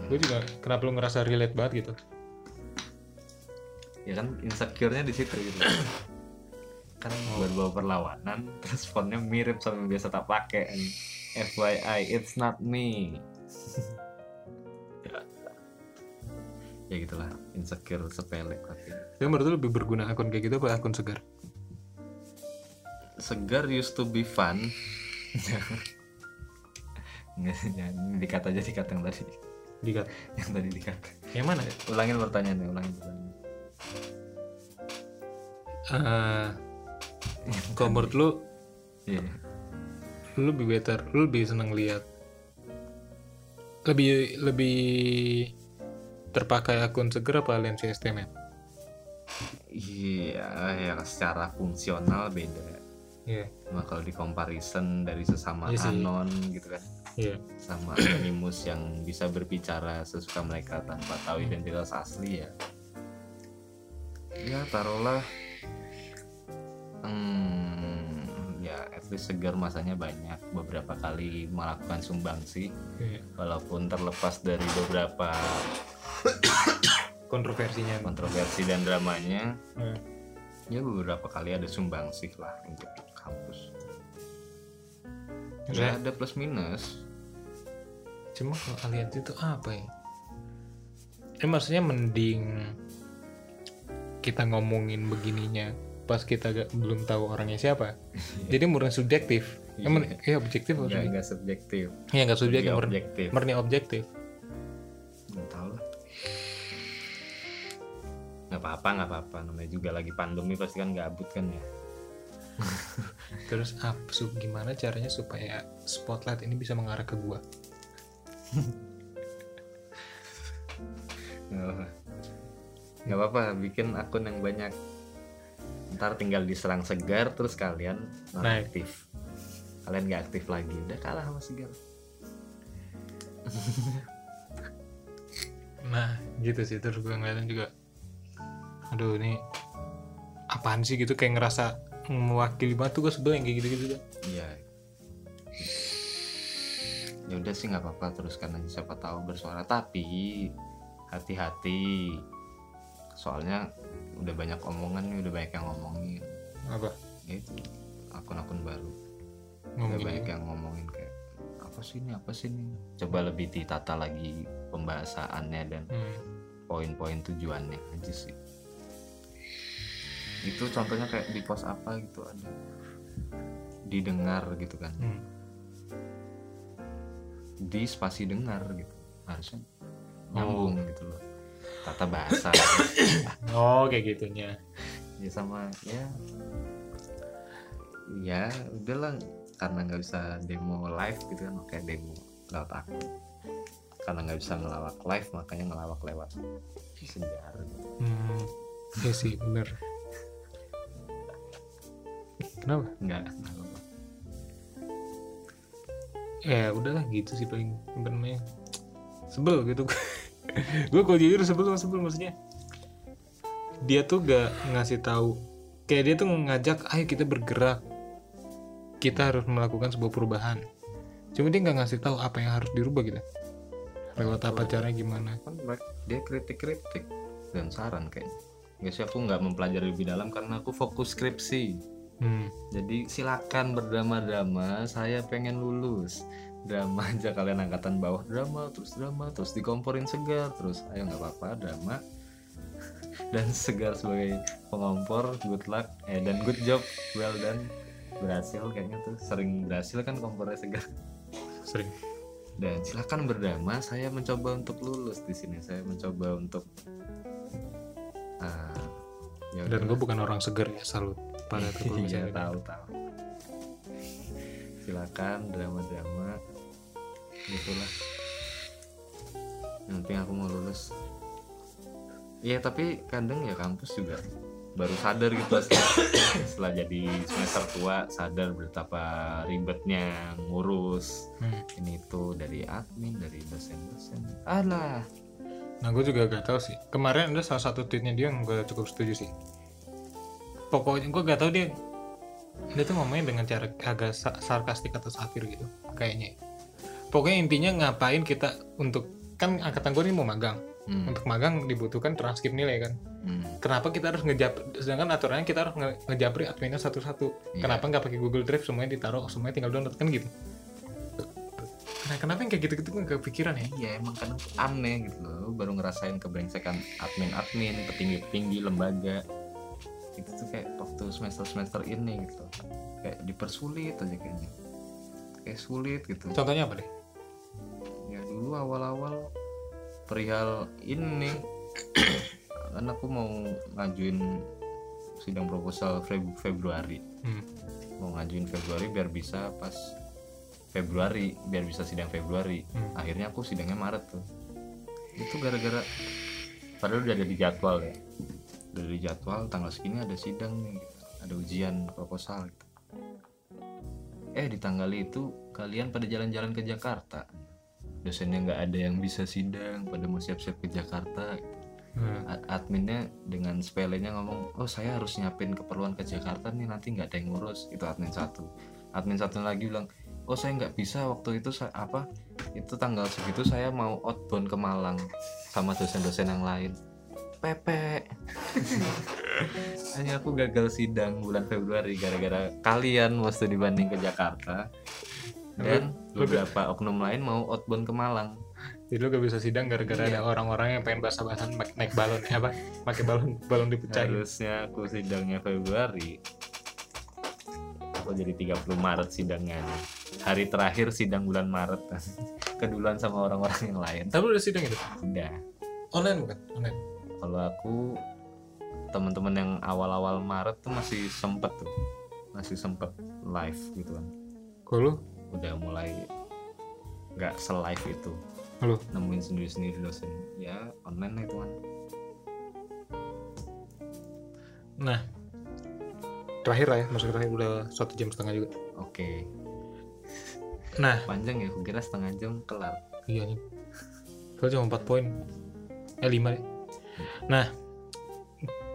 Gitu. gue juga kenapa lu ngerasa relate banget gitu? Ya kan insecure-nya di situ gitu [COUGHS] kan berbau perlawanan [LAUGHS] terus fontnya mirip sama yang biasa tak pakai. FYI it's not me. [LAUGHS] Ya gitulah insecure sepele tapi. Tapi menurut lu lebih berguna akun kayak gitu apa akun segar? Segar used to be fun. Nggak, [LAUGHS] dikat aja dikat yang tadi. Dikat? Yang tadi dikat. Yang mana? Ulangin pertanyaannya ulangin pertanyaannya Eh, kalau menurut lu? Iya. Lu lebih better lu lebih seneng lihat. Lebih lebih terpakai akun seger apa aliansi STM iya ya secara fungsional beda. Iya. Cuma kalau di comparison dari sesama Iya sih. anon gitu kan. Iya. Sama animus yang bisa berbicara sesuka mereka tanpa tahu identitas asli ya. Ya taruhlah hmm, ya at least segar masanya banyak. Beberapa kali melakukan sumbangsi iya. walaupun terlepas dari beberapa kontroversinya. kontroversi dan dramanya Iya. ya beberapa kali ada sumbangsi lah untuk kampus. Ya ada plus minus. Cuma kalau aliansi itu apa ya? Eh maksudnya mending kita ngomongin begininya pas kita gak, belum tahu orangnya siapa. [LAUGHS] Jadi murni subjektif. Iya. emang ya objektif nggak nggak subjektif. Ya nggak subjektif murni, objektif. murni objektif. Nggak tahu lah. Nggak apa-apa nggak apa-apa. Namanya juga lagi pandemi pasti kan gabut kan ya. [LAUGHS] Terus apa su- gimana caranya supaya spotlight ini bisa mengarah ke gua? [LAUGHS] Nggak apa-apa bikin akun yang banyak ntar tinggal diserang segar terus kalian non Naik. aktif kalian nggak aktif lagi udah kalah sama segar. [LAUGHS] Nah gitu sih. Terus gue ngeliatin juga aduh ini apaan sih? Gitu kayak ngerasa mewakili banget tuh gue sebel yang kayak gitu-gitu iya. Ya udah sih nggak apa-apa. Teruskan aja siapa tahu bersuara. Tapi hati-hati. Soalnya udah banyak omongan nih udah banyak yang ngomongin. Apa? Ya itu akun-akun baru. Udah ngomongin banyak yang ngomongin kayak apa sih ini apa sih ini? Coba lebih ditata lagi pembahasannya dan Hmm. poin-poin tujuannya aja sih. Itu contohnya kayak di post apa gitu ada didengar gitu kan. Hmm. di spasi dengar gitu. Harusnya nyambung gitu loh tata bahasa. Oh kayak gitunya. Ya sama ya. Ya udahlah karena nggak bisa demo live gitu kan oke demo lewat akun karena nggak bisa ngelawak live makanya ngelawak lewat sejarah. Hmm. ya sih bener. Kenapa? Nggak ya udahlah gitu sih paling apa namanya sebel gitu gue kalau jujur sebel sama sebel maksudnya dia tuh gak ngasih tahu. Kayak dia tuh ngajak ayo kita bergerak. Kita harus melakukan sebuah perubahan. Cuma dia nggak ngasih tahu apa yang harus dirubah gitu. Lewat apa caranya gimana. Kan dia kritik-kritik dan saran kayaknya. Nggak sih aku nggak mempelajari lebih dalam karena aku fokus skripsi. Hmm. jadi silakan berdrama-drama saya pengen lulus drama aja kalian angkatan bawah drama terus drama terus dikomporin segar terus ayo nggak apa-apa drama. [LAUGHS] Dan segar sebagai pengompor good luck eh dan good job well done. Berhasil kayaknya tuh sering berhasil kan kompornya segar. Sering. Dan silakan berdrama saya mencoba untuk lulus di sini. Saya mencoba untuk Ah, ya dan gue bukan orang seger ya salut. Pada [LAUGHS] tuh iya misalnya tahu tahu. Silakan drama drama gitulah yang penting aku mau lulus Iya tapi kadang ya kampus juga baru sadar gitu setelah, [COUGHS] setelah jadi semester tua sadar betapa ribetnya ngurus Hmm. ini itu dari admin dari dosen-dosen alah Nah gue juga gak tahu sih. Kemarin ada salah satu tweetnya dia yang gue cukup setuju sih. Pokoknya gue gak tahu dia dia tuh ngomongnya dengan cara agak sa- sarkastik atau satir gitu kayaknya. Pokoknya intinya ngapain kita untuk kan angkatan gue ini mau magang. Hmm, Untuk magang dibutuhkan transkrip nilai kan. hmm, Kenapa kita harus ngejap sedangkan aturannya kita harus nge- ngejapri adminnya satu-satu. Iya. Kenapa nggak pakai Google Drive semuanya ditaruh semuanya tinggal download kan gitu. Nah, kenapa yang kayak gitu-gitu gak kepikiran ya? Iya emang kadang aneh gitu loh baru ngerasain kebrengsekan admin-admin petinggi-petinggi lembaga itu tuh kayak waktu semester-semester ini gitu kayak dipersulit aja kayaknya kayak sulit gitu Contohnya apa deh? Dulu awal-awal perihal ini. [COUGHS] Kan aku mau ngajuin sidang proposal Feb- Februari. Hmm. mau ngajuin Februari biar bisa pas Februari biar bisa sidang Februari. Hmm. akhirnya aku sidangnya Maret tuh. Itu gara-gara padahal udah ada di jadwal ya. Udah di jadwal tanggal segini ada sidang nih gitu. ada ujian proposal. Gitu eh di tanggal itu kalian pada jalan-jalan ke Jakarta dosennya nggak ada yang bisa sidang pada mau siap-siap ke Jakarta. Hmm. Adminnya dengan sepelenya ngomong oh saya harus nyiapin keperluan ke Jakarta nih nanti nggak ada yang ngurus. Itu admin satu. Admin satu lagi bilang oh saya nggak bisa waktu itu saya apa itu tanggal segitu saya mau outbound ke Malang sama dosen-dosen yang lain. Pepe [LAUGHS] hanya aku gagal sidang bulan Februari gara-gara kalian waktu dibanding ke Jakarta dan beberapa oknum lain mau outbound ke Malang Jadi lu gak bisa sidang gara-gara Iya. ada orang-orang yang pengen basah-basahan naik, balon ya apa? Pakai balon balon dipecahin. harusnya aku sidangnya Februari aku jadi 30 Maret sidangnya nih. hari terakhir sidang bulan Maret [LAUGHS] keduluan sama orang-orang yang lain Tapi udah sidang itu? udah Online bukan? Online. kalau aku teman-teman yang awal-awal Maret tuh masih sempet tuh masih sempet live gitu kan Kalau? Udah mulai nggak se-live itu Lu? nemuin sendiri-sendiri dosen ya online lah itu kan Nah, terakhir lah ya, masuk terakhir udah satu jam setengah juga. oke Nah, panjang ya kira setengah jam kelar iya nih. Soalnya cuma 4 poin. Eh 5 deh. Nah,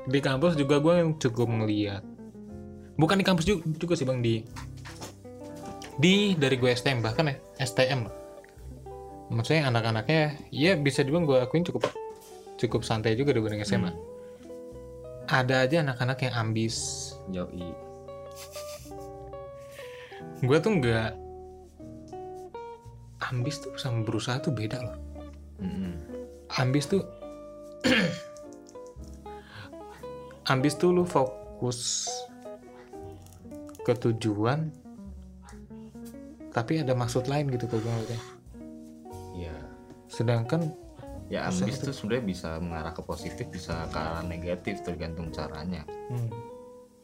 di kampus juga gue cukup ngeliat. Bukan di kampus juga, juga sih bang di di dari gue STM bahkan ya STM lah. Maksudnya anak-anaknya ya bisa dibilang gue akuin cukup cukup santai juga dibanding SMA. Hmm. Ada aja anak-anak yang ambis. Yoi. Gue tuh nggak ambis tuh sama berusaha tuh beda loh. Mm-mm. ambis tuh ambis tuh lu fokus ke tujuan tapi ada maksud lain gitu kalau gue ngeliatnya Ya, sedangkan ya ambis itu. sebenarnya bisa mengarah ke positif, bisa ke arah negatif tergantung caranya. hmm,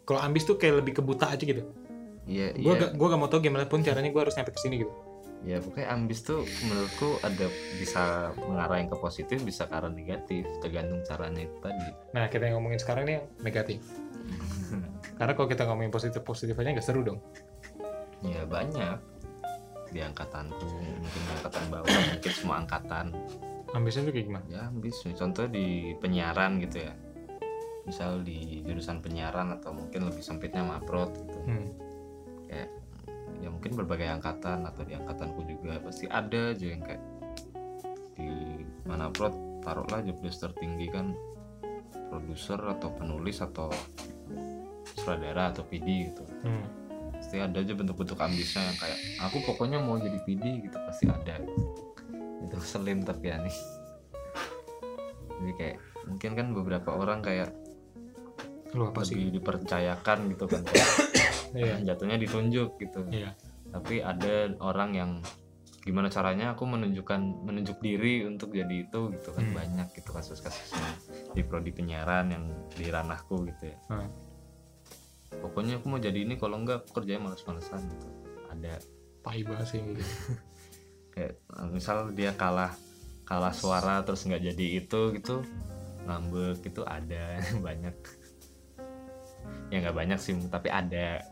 kalau ambis tuh kayak lebih ke buta aja gitu Iya, gue iya. gak gue gak mau tau gimana pun caranya gue harus nyampe ke sini gitu Ya, pokoknya ambis tuh menurutku ada bisa mengarah yang ke positif, bisa ke arah negatif, tergantung caranya itu tadi. nah kita yang ngomongin sekarang nih yang negatif [LAUGHS] karena kalau kita ngomongin positif positif aja nggak seru dong ya banyak di angkatanku, mungkin angkatan bawah, [COUGHS] mungkin semua angkatan. ambisnya tuh kayak gimana Ya, ambis. Contoh di penyiaran gitu ya. Misal di jurusan penyiaran atau mungkin lebih sempitnya maprot gitu. hmm. kayak ya mungkin berbagai angkatan atau di angkatanku juga pasti ada aja yang kayak di mana prod taruhlah jobdesk tertinggi kan produser atau penulis atau sutradara atau PD gitu Hmm. Pasti ada aja bentuk-bentuk ambisnya yang kayak aku pokoknya mau jadi PD gitu pasti ada. Itu selim tapi ya nih. Jadi kayak mungkin kan beberapa orang kayak lu apa sih? lebih dipercayakan gitu kan. Kayak [COUGHS] iya jatuhnya ditunjuk gitu. Iya. Tapi ada orang yang gimana caranya aku menunjukkan menunjuk diri untuk jadi itu gitu kan. Hmm. banyak gitu kasus-kasusnya. Di prodi penyiaran yang di ranahku gitu ya. Hmm. Pokoknya aku mau jadi ini kalau enggak aku kerjanya males-malesan gitu. Ada. Tai banget sih. Gitu. [LAUGHS] kayak misal dia kalah kalah suara terus nggak jadi itu gitu ngambek itu ada [LAUGHS] banyak. Ya nggak banyak sih tapi ada.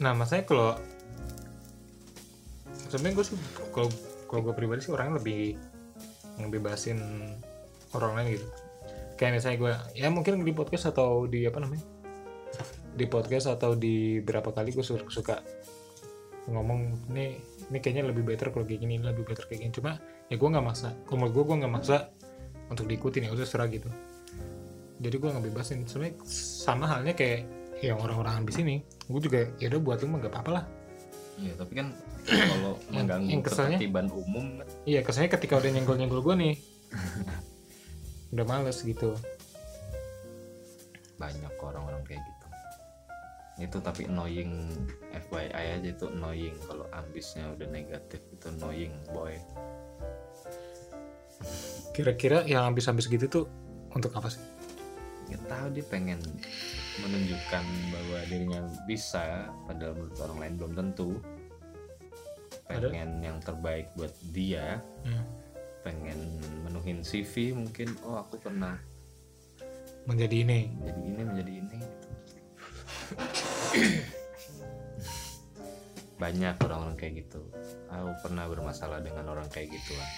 Nah maksudnya kalau sebenarnya gue sih kalau kalau gue pribadi sih orangnya lebih ngebebasin orang lain gitu. Kayak misalnya gue ya mungkin di podcast atau di apa namanya di podcast atau di berapa kali gue suka, ngomong ini ini kayaknya lebih better kalau kayak gini ini lebih better kayak gini. Cuma ya gue nggak maksa. Kalau gue gue nggak maksa untuk diikutin ya udah serah gitu. Jadi gue ngebebasin sebenarnya sama halnya kayak yang orang-orang ambis ini. Gue juga ya udah buat lu mah gak apa-apa lah. Ya tapi kan kalau mengganggu yang keselnya- ketertiban umum kan? Iya, kesannya ketika udah nyenggol-nyenggol gue nih, [LAUGHS] udah males gitu. banyak orang-orang kayak gitu itu tapi annoying FYI aja itu annoying. Kalau ambisnya udah negatif itu annoying boy. Kira-kira yang habis-habis gitu tuh untuk apa sih? nggak tahu dia pengen menunjukkan bahwa dirinya bisa padahal menurut orang lain belum tentu. Ada- pengen yang terbaik buat dia. Hmm. pengen menuhin CV mungkin. Oh aku pernah Menjadi ini. menjadi ini menjadi ini banyak orang-orang kayak gitu aku pernah bermasalah dengan orang kayak gituan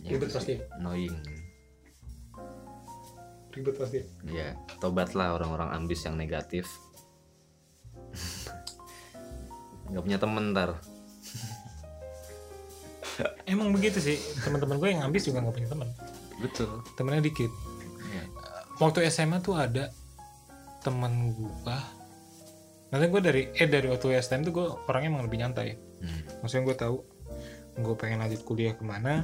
Ya, Ribet pasti. annoying Ribet pasti. ya tobatlah orang-orang ambis yang negatif nggak punya temen ntar Emang begitu sih, teman-teman gue yang habis juga nggak punya teman. betul Temennya dikit. Waktu SMA tuh ada temen gue. Nanti gue dari eh dari waktu STM tuh gue orangnya emang lebih nyantai. Hmm. Maksudnya gue tahu gue pengen lanjut kuliah ke mana.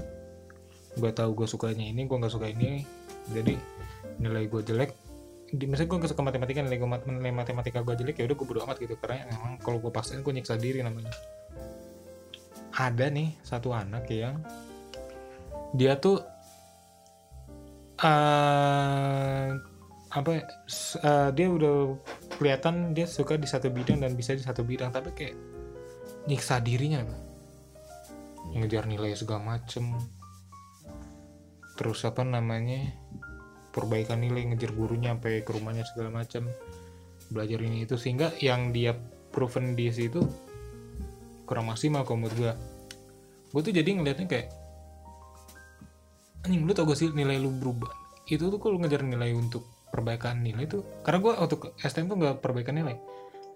Gue tahu gue sukanya ini, gue nggak suka ini. Jadi nilai gue jelek. Di, misalnya gue suka matematika nilai gue mat- nilai matematika gue jelek ya udah gue bodo amat gitu karena emang kalau gue paksain gue nyiksa diri namanya ada nih satu anak yang dia tuh eh apa eh, dia udah kelihatan dia suka di satu bidang dan bisa di satu bidang tapi kayak nyiksa dirinya Pak. ngejar nilai segala macem. Terus apa namanya perbaikan nilai ngejar gurunya sampai ke rumahnya segala macem. Belajar ini itu sehingga yang dia proven di situ kurang maksimal kalau menurut gue gue tuh jadi ngelihatnya kayak anjing lu tau gak sih nilai lu berubah? Itu tuh kalau ngejar nilai untuk perbaikan nilai tuh karena gue waktu ke STM tuh nggak perbaikan nilai.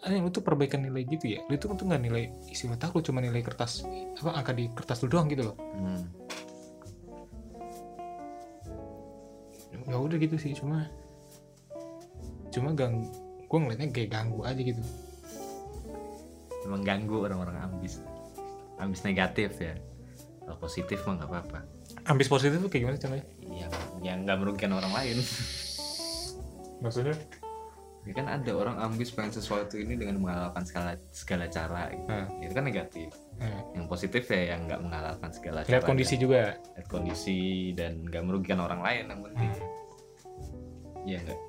Anjing lu tuh perbaikan nilai gitu ya? Lu tuh tuh nggak nilai isi otak lu cuma nilai kertas apa angka di kertas lu doang gitu loh. Hmm. ya udah gitu sih cuma cuma gang gue ngeliatnya kayak ganggu aja gitu. Emang ganggu orang-orang ambis ambis negatif ya. Kalau positif mah nggak apa-apa ambis positif tuh kayak gimana contohnya? Yang yang nggak merugikan orang lain. Maksudnya? Ya kan ada orang ambis pengen sesuatu ini dengan menghalalkan segala segala cara gitu. Nah. itu kan negatif. Eh, yang positif ya yang nggak menghalalkan segala cara lihat kondisi juga. lihat kondisi dan nggak merugikan orang lain yang penting. Iya nggak?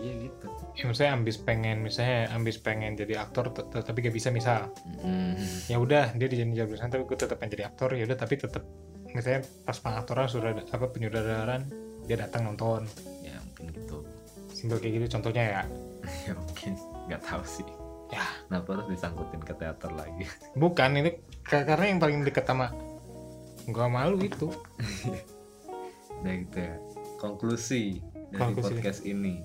Iya gitu. Ya misalnya ambis pengen misalnya ambis pengen jadi aktor tapi gak bisa misal. Mm. ya udah dia dijadiin jurusan tapi gue tetap pengen jadi aktor ya udah tapi tetap misalnya pas pengaktoran sudah apa penyutradaraan dia datang nonton ya mungkin gitu simpel kayak gitu contohnya ya [LAUGHS] ya mungkin nggak tahu sih ya kenapa harus disangkutin ke teater lagi [LAUGHS] bukan ini ka- karena yang paling dekat sama gua malu itu Udah [LAUGHS] gitu ya. Konklusi dari Konklusi. podcast ini.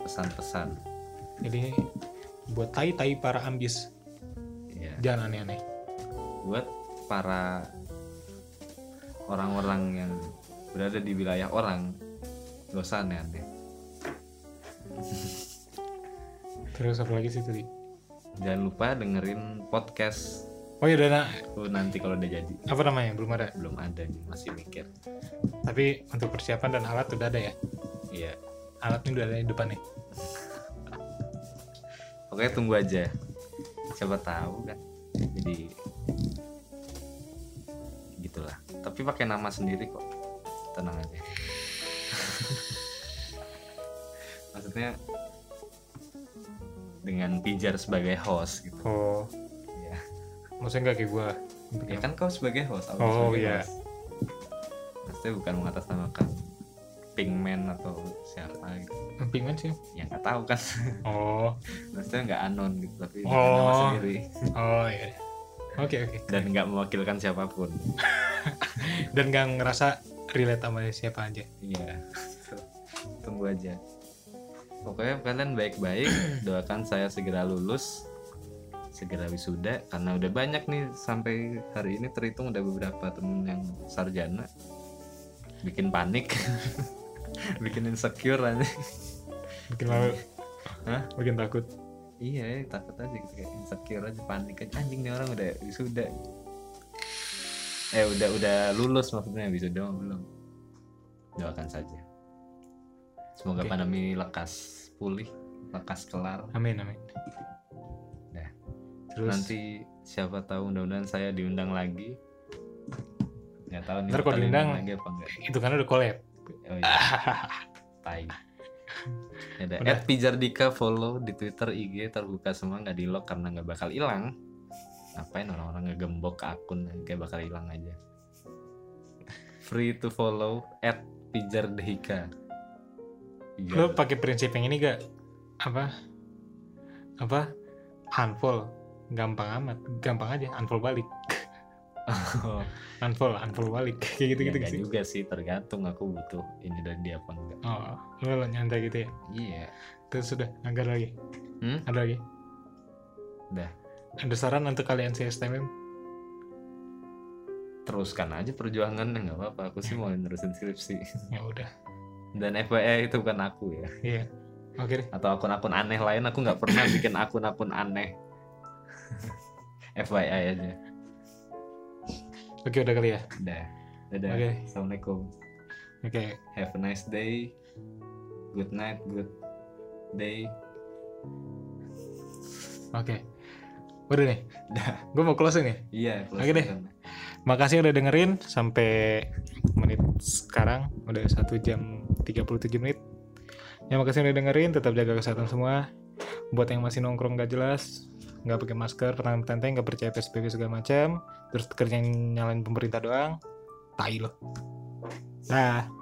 Pesan-pesan. jadi buat tai tai para ambis Ya. jangan aneh-aneh Buat para orang-orang yang berada di wilayah orang, gak usah aneh-aneh. terus apa lagi sih tadi Jangan lupa dengerin podcast oh ya dana aku nanti kalau udah jadi. apa namanya belum ada Belum ada nih, masih mikir. tapi untuk persiapan dan alat udah ada ya Iya. alatnya udah ada di depan nih [LAUGHS] Oke, tunggu aja. Siapa tahu kan. Jadi gitulah. Tapi pakai nama sendiri kok. Tenang aja. [LAUGHS] Maksudnya dengan pijar sebagai host gitu. Oh. Ya maksudnya nggak kayak gue ya kan kau sebagai host aku Oh, sebagai iya. host. maksudnya bukan mengatasnamakan Pinkman atau siapa gitu. Pinkman sih. Ya nggak tahu kan. Oh. [LAUGHS] Maksudnya nggak anon gitu tapi Oh. nama sendiri. Oh iya oke oke. Dan nggak mewakilkan siapa pun. [LAUGHS] Dan nggak ngerasa relate sama siapa aja. Iya. [LAUGHS] Tunggu aja. Pokoknya kalian baik-baik [CLEARS THROAT] doakan saya segera lulus segera wisuda karena udah banyak nih sampai hari ini terhitung udah beberapa temen yang sarjana. Bikin panik. [LAUGHS] Bikin insecure aja. Bikin malu. Hah? bikin takut iya takut aja gitu kayak insecure aja panik aja. Anjing nih orang udah wisuda. Eh udah udah lulus maksudnya wisuda belum. Doakan saja. Semoga Oke. pandemi lekas pulih lekas kelar. Amin amin. Dah. terus? Nanti siapa tahu mudah-mudahan saya diundang lagi. Nggak tahu nih Ntar kalau diundang- lagi apa enggak itu kan udah collab. Oh iya. [LAUGHS] Tai Udah. at Pijardika follow di Twitter IG terbuka semua nggak di lock karena nggak bakal hilang. Ngapain orang-orang ngegembok ke akun kayak bakal hilang aja. Free to follow at Pijardika lo pakai prinsip yang ini gak apa? Apa? Unfollow. Gampang amat. Gampang aja unfollow balik Oh, unfollow unfollow balik. [LAUGHS] Kayak gitu ya gitu nggak sih? juga sih tergantung aku butuh ini dari dia apa enggak oh lo, nyantai gitu ya? Iya. Terus sudah ada lagi? Hmm? ada lagi? Udah. Ada saran untuk kalian CSTMM teruskan aja perjuangan nggak apa-apa. Aku sih mau nerusin skripsi. [LAUGHS] Ya udah. Dan FYI itu bukan aku ya. Iya. Oke deh. Atau akun-akun aneh lain aku nggak pernah bikin akun-akun aneh. [LAUGHS] FYI aja oke udah kali ya udah dadah Oke. assalamualaikum oke have a nice day good night good day oke udah nih Dah. gue mau closing nih iya Oke deh. closing. Makasih udah dengerin sampai menit sekarang udah 1 jam 37 menit. Ya makasih udah dengerin, tetap jaga kesehatan semua. Buat yang masih nongkrong gak jelas, nggak pakai masker, tenteng, nggak percaya PSBB segala macam, terus kerja nyalain pemerintah doang, tai lo. Dah.